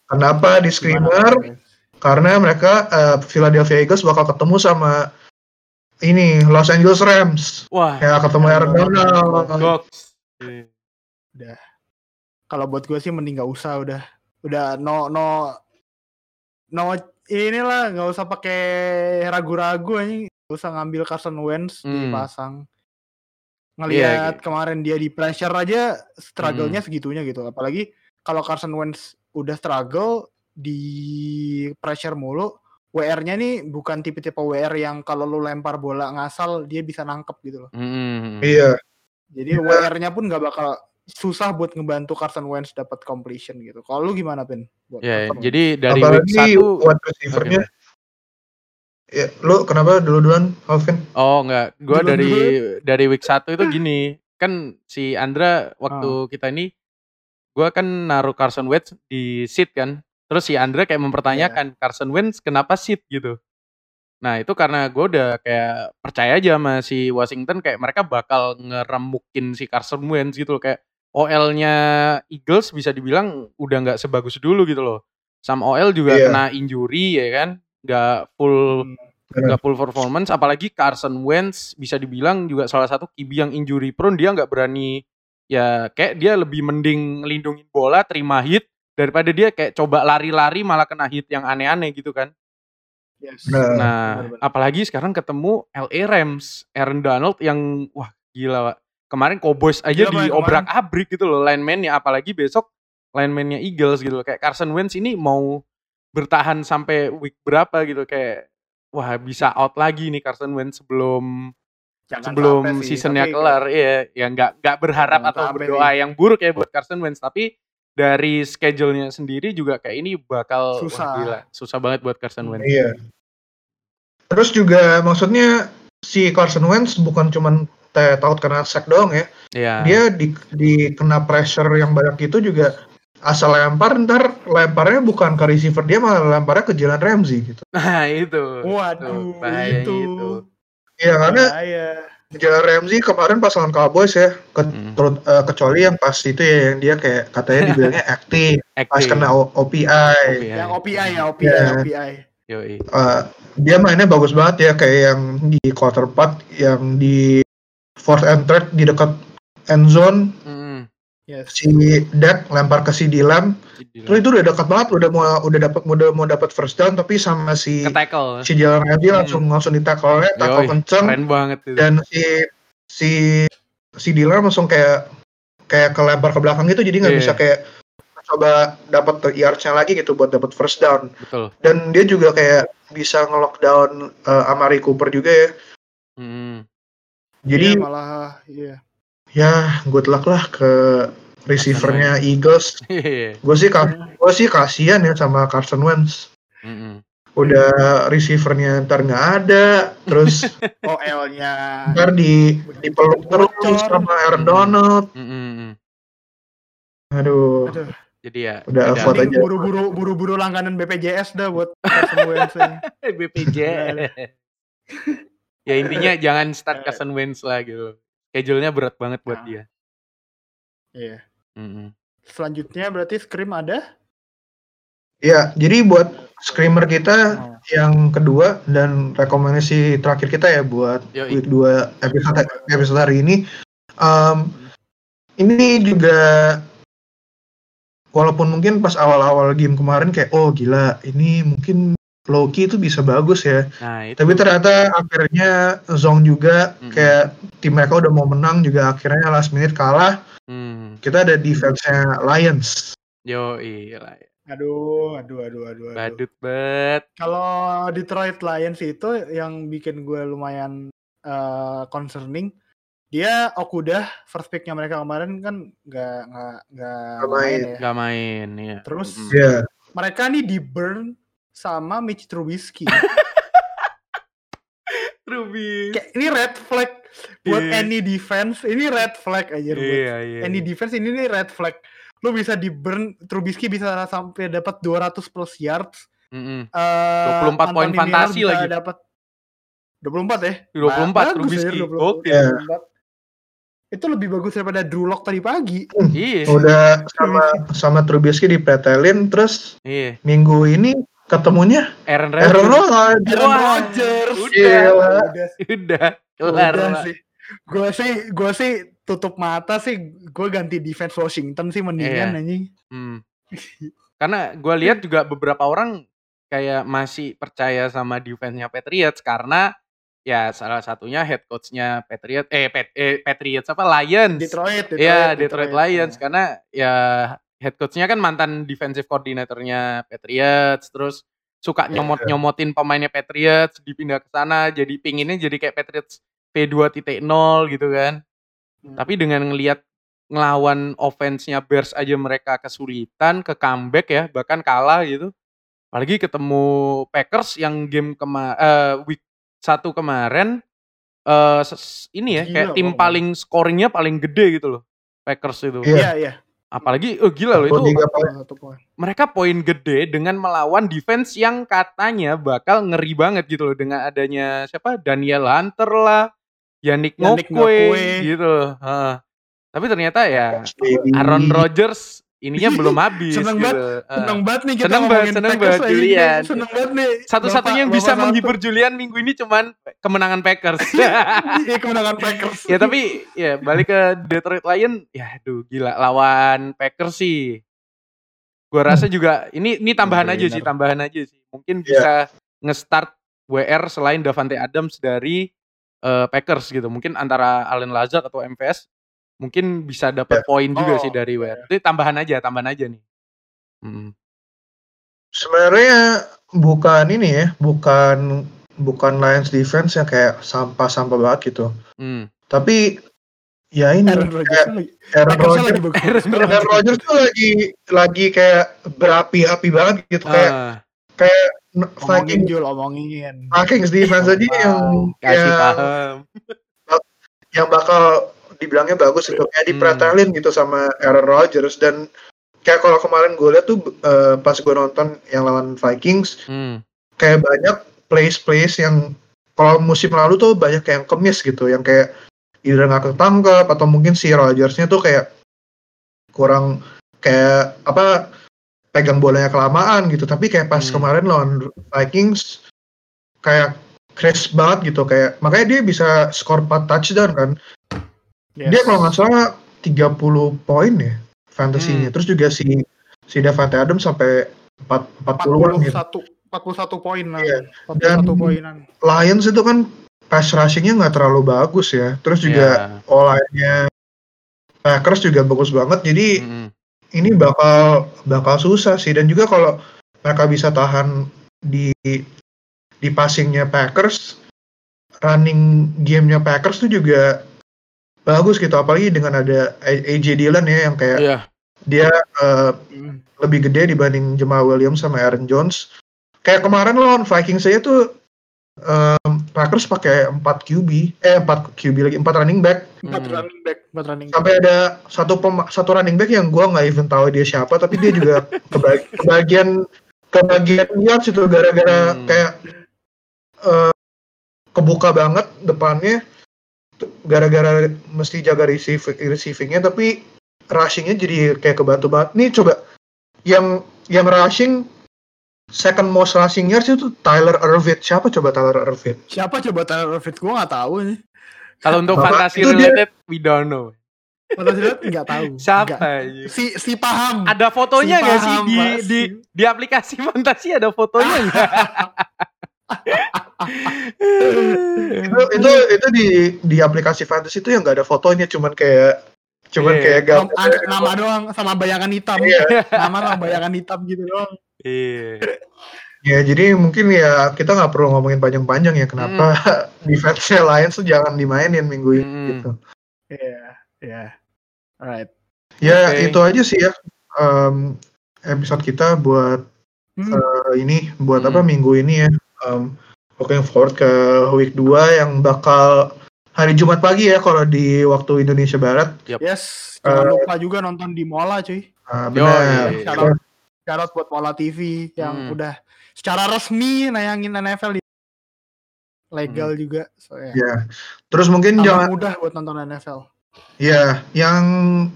Kenapa di screamer? Gimana, Karena mereka eh, Philadelphia Eagles bakal ketemu sama ini Los Angeles Rams. Wah, Ya ketemu Aaron Donald. Gox. Kalau buat gue sih mending gak usah udah. Udah no no no inilah nggak usah pakai ragu-ragu aja. Gak usah ngambil Carson Wentz Hmm. dipasang. Iya, Ngelihat gitu. kemarin dia di pressure aja struggle-nya Hmm. segitunya gitu. Apalagi kalau Carson Wentz udah struggle di pressure mulu, WR-nya nih bukan tipe-tipe WR yang kalau lu lempar bola ngasal dia bisa nangkep gitu loh. hmm. Iya. Jadi WR-nya pun nggak bakal susah buat ngebantu Carson Wentz dapat completion gitu. Kalau lu gimana Pin? Buat Ya, Carson Wentz? jadi dari week Apalagi 1 buat receivernya. Ya, lu kenapa dulu-duluan, Alvin? Oh enggak, gua Dulu- dari dari week 1 itu gini, kan si Andra waktu kita ini gua kan naruh Carson Wentz di seat kan. Terus si Andra kayak mempertanyakan Carson Wentz kenapa seat gitu. Nah, itu karena gue udah kayak percaya aja sama si Washington kayak mereka bakal ngeremukin si Carson Wentz gitu loh kayak OL-nya Eagles bisa dibilang udah nggak sebagus dulu gitu loh. Sama OL juga Iya. kena injury ya kan, nggak full Hmm, nggak full performance apalagi Carson Wentz bisa dibilang juga salah satu QB yang injury prone dia nggak berani ya kayak dia lebih mending ngelindungin bola terima hit daripada dia kayak coba lari-lari malah kena hit yang aneh-aneh gitu kan yes. Nah, nah apalagi sekarang ketemu LA Rams Aaron Donald yang wah gila Pak. Kemarin Cowboys aja Gila, Pak, diobrak abrik gitu loh lineman-nya. Apalagi besok lineman-nya Eagles gitu loh. Kayak Carson Wentz ini mau bertahan sampai week berapa gitu. Kayak wah bisa out lagi nih Carson Wentz sebelum Jangan sebelum sih, seasonnya kelar. Iya ya nggak nggak berharap Jangan atau berdoa yang buruk ya buat Carson Wentz. Tapi dari schedule-nya sendiri juga kayak ini bakal wah, Susah. gila. Susah banget buat Carson Wentz. Iya. Terus juga maksudnya si Carson Wentz bukan cuman teh taut karena sack doang ya. Iya. Dia di, di kena pressure yang banyak itu juga asal lempar ntar lemparnya bukan ke receiver dia malah lemparnya ke Jalen Ramsey gitu. nah itu Waduh, itu. itu. Ya karena Bahaya. Jalen Ramsey kemarin pas lawan Cowboys ya, ke- Hmm. terut- eh, kecuali yang pas itu ya yang dia kayak katanya dibilangnya acting pas kena O- OPI. OPI. Yang OPI ya, OPI, Iya. OPI. Yoi. Eh, dia mainnya bagus banget ya kayak yang di quarter part yang di fourth and third di dekat end zone Mm-mm. Yes. si Dak lempar ke si Jadi terus itu udah dekat banget udah mau udah dapat udah mau dapat first down tapi sama si si Jalen Ramsey Hmm. langsung langsung di tackle kenceng keren banget itu dan si si si Dylan langsung kayak kayak kelempar ke belakang gitu jadi nggak Iya. bisa kayak coba dapat yards-nya lagi gitu buat dapat first down. Betul. Dan dia juga kayak bisa nge-lockdown uh, Amari Cooper juga ya. Hmm. Jadi Iya, malah iya. ya good luck lah ke receivernya Eagles. Iya. Gue sih gue sih kasihan ya sama Carson Wentz. Mm-mm. Udah receivernya ntar nggak ada, terus OL-nya. ntar di dipeluk terus Bocor. sama Aaron Donald. Mm-mm. Aduh, Aduh, Jadi ya. udah. aja. mending buru-buru buru-buru langganan BPJS dah buat Carson Wentz ini. BPJ. Ya intinya jangan start Carson Wentz lah gitu. Schedule-nya berat banget buat Nah. dia. Iya. Mm-mm. Selanjutnya berarti Scream ada? ya jadi buat screamer kita Oh. yang kedua dan rekomendasi terakhir kita ya buat Yoi. week 2 episode episode hari ini. Um, ini juga walaupun mungkin pas awal-awal game kemarin kayak oh gila ini mungkin Loki itu bisa bagus ya. Nah, itu. Tapi ternyata akhirnya Zong juga Mm-mm. kayak tim mereka udah mau menang juga akhirnya last minute kalah. Hmm. Kita ada defense-nya Lions. Yo, iya. Aduh, aduh, aduh, aduh, aduh. Badut bet. Kalau Detroit Lions itu yang bikin gue lumayan eh, concerning, dia Okudah first picknya mereka kemarin kan nggak nggak nggak Nggak main ya. Gak main ya. Terus. Ya, mereka nih di burn sama Mitch Trubisky. Kayak ini red flag buat Iya. any defense. Ini red flag aja buat Iya, iya. any defense ini nih red flag. Lu bisa di burn Trubisky bisa sampai dapat 200 plus yards. Mm-mm. Eh, 24 poin fantasi lagi. Dapat 24 ya? 24 Bagus Trubisky. ya, 24. Oke. Iya. Itu lebih bagus daripada Drew Lock tadi pagi. Iya. udah sama sama Trubisky dipretelin terus Iya. minggu ini ketemunya Aaron Aaron Rodgers. Rodgers. Aaron Rodgers. udah. Gila. Udah, Udah. Kelar. udah sih. Gue sih, gue sih tutup mata sih. Gue ganti defense Washington sih mendingan Iya. anjing. Hmm. Karena gue lihat juga beberapa orang kayak masih percaya sama defense-nya Patriots karena ya salah satunya head coach-nya Patriots eh, Pat- eh Patriots apa Lions. Detroit, Detroit, Iya, Detroit, Lions Iya. karena ya head coach-nya kan mantan defensive coordinatornya Patriots terus suka Iya. nyomot-nyomotin pemainnya Patriots dipindah ke sana jadi pinginnya jadi kayak Patriots P2.0 gitu kan. Hmm. Tapi dengan ngelihat ngelawan offense-nya Bears aja mereka kesulitan, ke comeback ya, bahkan kalah gitu. Apalagi ketemu Packers yang game kema eh, week 1 kemarin ses- ini ya Gila, kayak tim Bang. paling scoringnya paling gede gitu loh. Packers itu. Iya. Iya, iya. Apalagi oh gila loh itu poin. Mereka poin gede dengan melawan defense yang katanya bakal ngeri banget gitu loh dengan adanya siapa Daniel Hunter lah, Yannick Ngokwe Ngokwe. gitu. Heeh. Tapi ternyata ya. Aaron Rodgers ininya belum habis Seneng gitu. banget, Heeh. Seneng banget nih kita Seneng banget, ngomongin seneng Packers banget. Julian. Seneng banget nih. Satu-satunya yang bisa menghibur Julian minggu ini cuman kemenangan Packers. satu. Iya kemenangan Packers. ya tapi ya balik ke Detroit Lion ya aduh gila lawan Packers sih gua rasa juga ini ini tambahan aja sih tambahan aja sih mungkin Iya. bisa nge-start WR selain Davante Adams dari eh, Packers gitu mungkin antara Allen Lazard atau MVS mungkin bisa dapat poin juga Oh, sih dari WR itu tambahan aja tambahan aja nih Hmm. Sebenarnya bukan ini ya, bukan bukan Lions defense yang kayak sampah-sampah banget gitu. Hmm. Tapi ya ini Aaron Rodgers. Aaron Rodgers. Aaron Rodgers tuh lagi lagi kayak berapi-api banget gitu kayak Ah, kayak Omongin Viking Jul, omongin. Vikings defense aja yang kasih yang, paham yang bakal dibilangnya bagus gitu kayak Hmm. dipretelin gitu sama Aaron Rodgers dan kayak kalau kemarin gue lihat tuh eh, pas gue nonton yang lawan Vikings Hmm. kayak banyak plays-plays yang kalau musim lalu tuh banyak yang kemis gitu yang kayak either nggak ketangkep atau mungkin si Rodgersnya tuh kayak kurang kayak apa pegang bolanya kelamaan gitu tapi kayak pas Hmm. kemarin lawan Vikings kayak crisp banget gitu kayak makanya dia bisa skor 4 touchdown kan Yes. dia kalau nggak salah 30 poin ya fantasinya Hmm. terus juga si si Davante Adams sampai 4 40 gitu 41 41 poin lah. Iya. 41 Dan- poinan. Lions itu kan pass rushingnya nggak terlalu bagus ya. Terus juga Ya. online-nya Packers juga bagus banget. Jadi Hmm. ini bakal bakal susah sih dan juga kalau mereka bisa tahan di di passingnya Packers, running gamenya Packers tuh juga bagus gitu apalagi dengan ada AJ Dillon ya yang kayak Iya. dia uh, lebih gede dibanding Jamal Williams sama Aaron Jones. Kayak kemarin lawan Vikings saya tuh um, Packers pakai 4 QB, eh 4 QB lagi, 4 running back. Empat Hmm. running back, empat running back. Sampai ada satu satu running back yang gua nggak even tahu dia siapa, tapi dia juga kebag- kebagian kebagian yards itu gara-gara Hmm. kayak eh, kebuka banget depannya gara-gara mesti jaga receive, receivingnya tapi rushingnya jadi kayak kebantu banget. Nih coba yang yang rushing second most rushing yards itu Tyler Ervin. Siapa coba Tyler Ervin? Siapa coba Tyler Fit? Gue nggak tahu nih. Kalau untuk Bapak, fantasy itu dia- related, we don't know. Kalau lihat nggak tahu. Siapa? Si si paham. Ada fotonya Si nggak sih paham, di, di di aplikasi fantasi ada fotonya nggak? itu itu itu di di aplikasi fantasy itu yang nggak ada fotonya cuman kayak cuman Iya. kayak Nam- gambar an- nama doang sama bayangan hitam. Iya. Nama sama bayangan hitam gitu doang. Iya. ya jadi mungkin ya kita nggak perlu ngomongin panjang-panjang ya kenapa defense-nya Lions tuh jangan dimainin minggu ini Hmm. gitu Iya, iya. Alright. ya Oke. itu aja sih ya em, episode kita buat Hmm. eh, ini buat Hmm. apa minggu ini ya Em, looking forward ke week 2 yang bakal hari Jumat pagi ya kalau di waktu Indonesia Barat Yes, jangan Eh, lupa juga nonton di Mola cuy. Ah, Yo, benar iya. Shout out, shout out buat Mola TV yang Hmm. udah secara resmi nayangin NFL di legal juga. So ya. ya terus mungkin Tambah jangan mudah buat nonton NFL. Ya, yang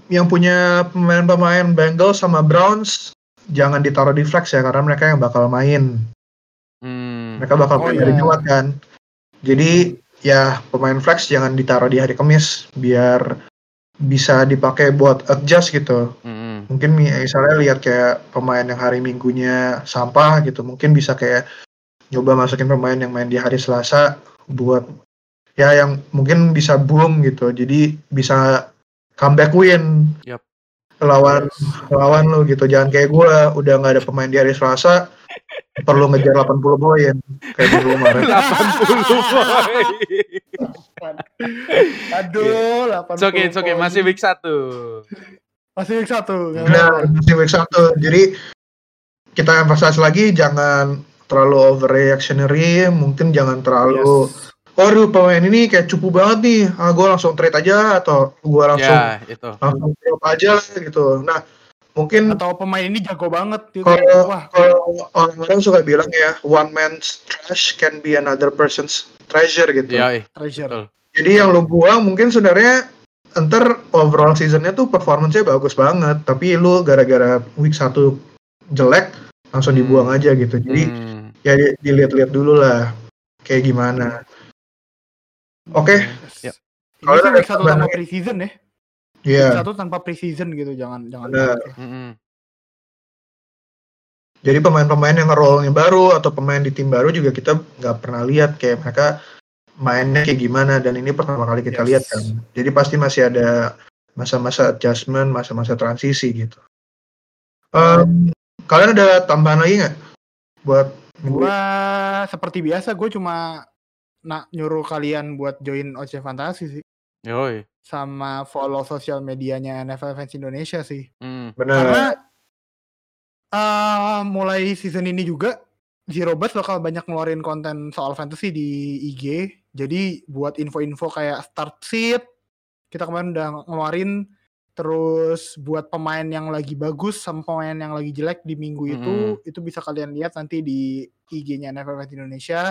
yang punya pemain-pemain Bengals sama Browns jangan ditaruh di flex ya karena mereka yang bakal main. Mereka bakal Oh, main hari iya. Jumat kan. Jadi ya pemain flex jangan ditaruh di hari Kamis biar bisa dipakai buat adjust gitu. Hmm. Mungkin mi- misalnya lihat kayak pemain yang hari Minggunya sampah gitu, mungkin bisa kayak nyoba masukin pemain yang main di hari Selasa buat ya yang mungkin bisa boom gitu. Jadi bisa comeback win Yup. lawan lawan lu gitu. Jangan kayak gua udah nggak ada pemain di hari Selasa perlu ngejar 80 poin kayak dulu kemarin. 80 poin. Aduh, 80 It's okay, it's okay. Masih week 1. masih week satu. nggak Benar, apa-apa. masih week satu. Jadi kita emphasize lagi jangan terlalu overreactionary, mungkin jangan terlalu Yes. waduh pemain ini kayak cupu banget nih, ah gue langsung trade aja atau gue langsung Ya, itu. langsung drop aja gitu. Nah mungkin Atau pemain ini jago banget gitu. kalau Wah, kalau orang-orang suka bilang ya one man's trash can be another person's treasure gitu. Ya, eh. treasure. Jadi yang lu buang mungkin sebenarnya ntar overall seasonnya tuh performance-nya bagus banget, tapi lu gara-gara week 1 jelek langsung Hmm. dibuang aja gitu. Jadi Hmm. ya di- dilihat-lihat dulu lah kayak gimana. Oke. Ini Kalau sih ada week satu tambahan tanpa lagi? preseason ya. Iya. Week satu tanpa preseason gitu, jangan jangan. Benar. Hmm. Jadi pemain-pemain yang role-nya baru atau pemain di tim baru juga kita nggak pernah lihat kayak mereka mainnya kayak gimana dan ini pertama kali kita Yes. lihat kan. Jadi pasti masih ada masa-masa adjustment, masa-masa transisi gitu. Em, kalian ada tambahan lagi nggak buat Gua seperti biasa gue cuma nak nyuruh kalian buat join OC Fantasi sih Yoi. sama follow sosial medianya NFL Fans Indonesia sih. Hmm. benar? Karena eh, mulai season ini juga Zero Bus bakal banyak ngeluarin konten soal fantasy di IG. Jadi buat info-info kayak start sheet kita kemarin udah ngeluarin terus buat pemain yang lagi bagus sama pemain yang lagi jelek di minggu itu itu bisa kalian lihat nanti di IG-nya NFL Fans Indonesia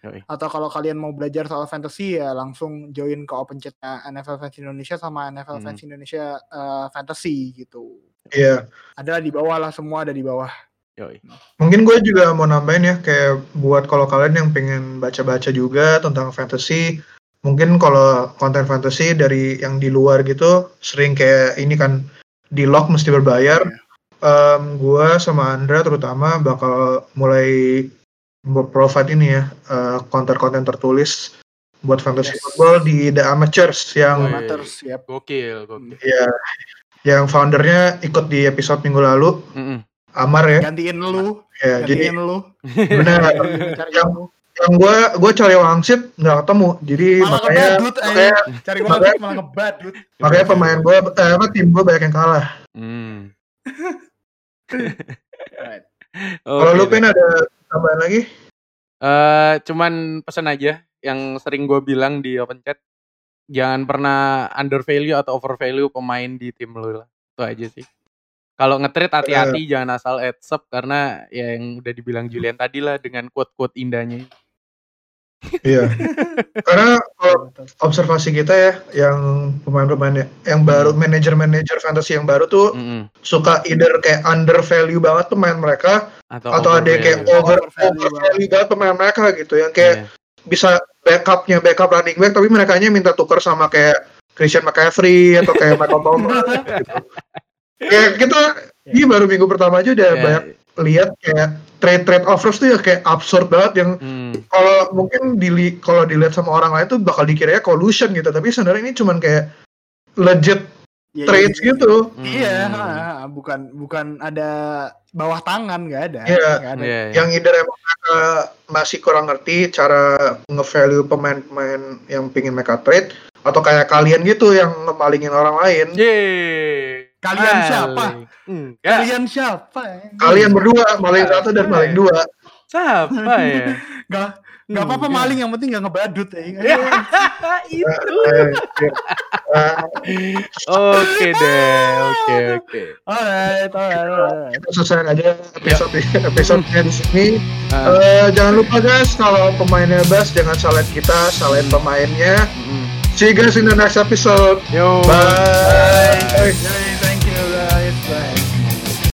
Yoi. atau kalau kalian mau belajar soal fantasy ya langsung join ke open chat-nya NFL Fans Indonesia sama NFL Hmm. Fans Indonesia eh, Fantasy gitu Iya. ada di bawah lah semua ada di bawah Yoi. Mungkin gue juga mau nambahin ya kayak buat kalau kalian yang pengen baca-baca juga tentang fantasy, mungkin kalau konten fantasy dari yang di luar gitu sering kayak ini kan di lock mesti berbayar. Em, gue sama Andra terutama bakal mulai provide ini ya eh, konten-konten tertulis buat fantasy Yes. football di The Amateurs yang Woi. amateurs yep. Gokil, gokil. ya yang foundernya ikut di episode minggu lalu, Mm-mm. Amar ya. Gantiin lu, Ya, jadi gantiin lu. benar. Cari yang yang gue gue cari wangsit nggak ketemu, jadi Malah makanya ngebadut, eh. makanya, Cari wangsit malah ngebadut. makanya pemain gue eh, apa tim gue banyak yang kalah. Hmm. Right. Kalau Oke lu pin ada tambahan lagi? Eh, cuman pesan aja yang sering gue bilang di open chat. Jangan pernah under value atau over value pemain di tim lu lah. Itu aja sih. Kalau nge-trade hati-hati jangan asal heads up karena ya yang udah dibilang Julian tadi lah dengan quote-quote indahnya Iya. Karena kalau observasi kita ya, yang pemain-pemain yang baru, manajer-manajer fantasy yang baru tuh Mm-mm. suka either kayak under value banget pemain mereka atau, atau ada yang kayak overvalue. over over value banget pemain mereka gitu yang kayak Iya. bisa backupnya backup running back tapi mereka minta tukar sama kayak Christian McCaffrey atau kayak Michael Thomas gitu. Ya kita ini baru minggu pertama aja udah Iya. banyak lihat kayak trade trade offers tuh ya kayak absurd banget yang Hmm. kalau mungkin dili kalau dilihat sama orang lain tuh bakal dikiranya collusion gitu tapi sebenarnya ini cuman kayak legit Iya, trades iya. gitu Iya, Hmm. bukan bukan ada bawah tangan nggak ada. Iya. nggak ada. Iya, iya. yang either emang mereka masih kurang ngerti cara nge-value pemain-pemain yang pingin mereka trade atau kayak kalian gitu yang ngemalingin orang lain Yeay. Kalian Maling. siapa? Enggak. Kalian siapa? ya? kalian berdua maling satu dan maling dua Siapa ya? Nggak nggak apa-apa Enggak. maling yang penting nggak ngebadut ya. Ya, itu. Eh, eh, Oke deh. Oke, oke. Alright, alright, kita selesai aja episode episode Ah, Eh, jangan lupa guys kalau pemainnya bas jangan salahin kita salahin pemainnya mm-mm. see you guys in the next episode Yo. bye. Yay.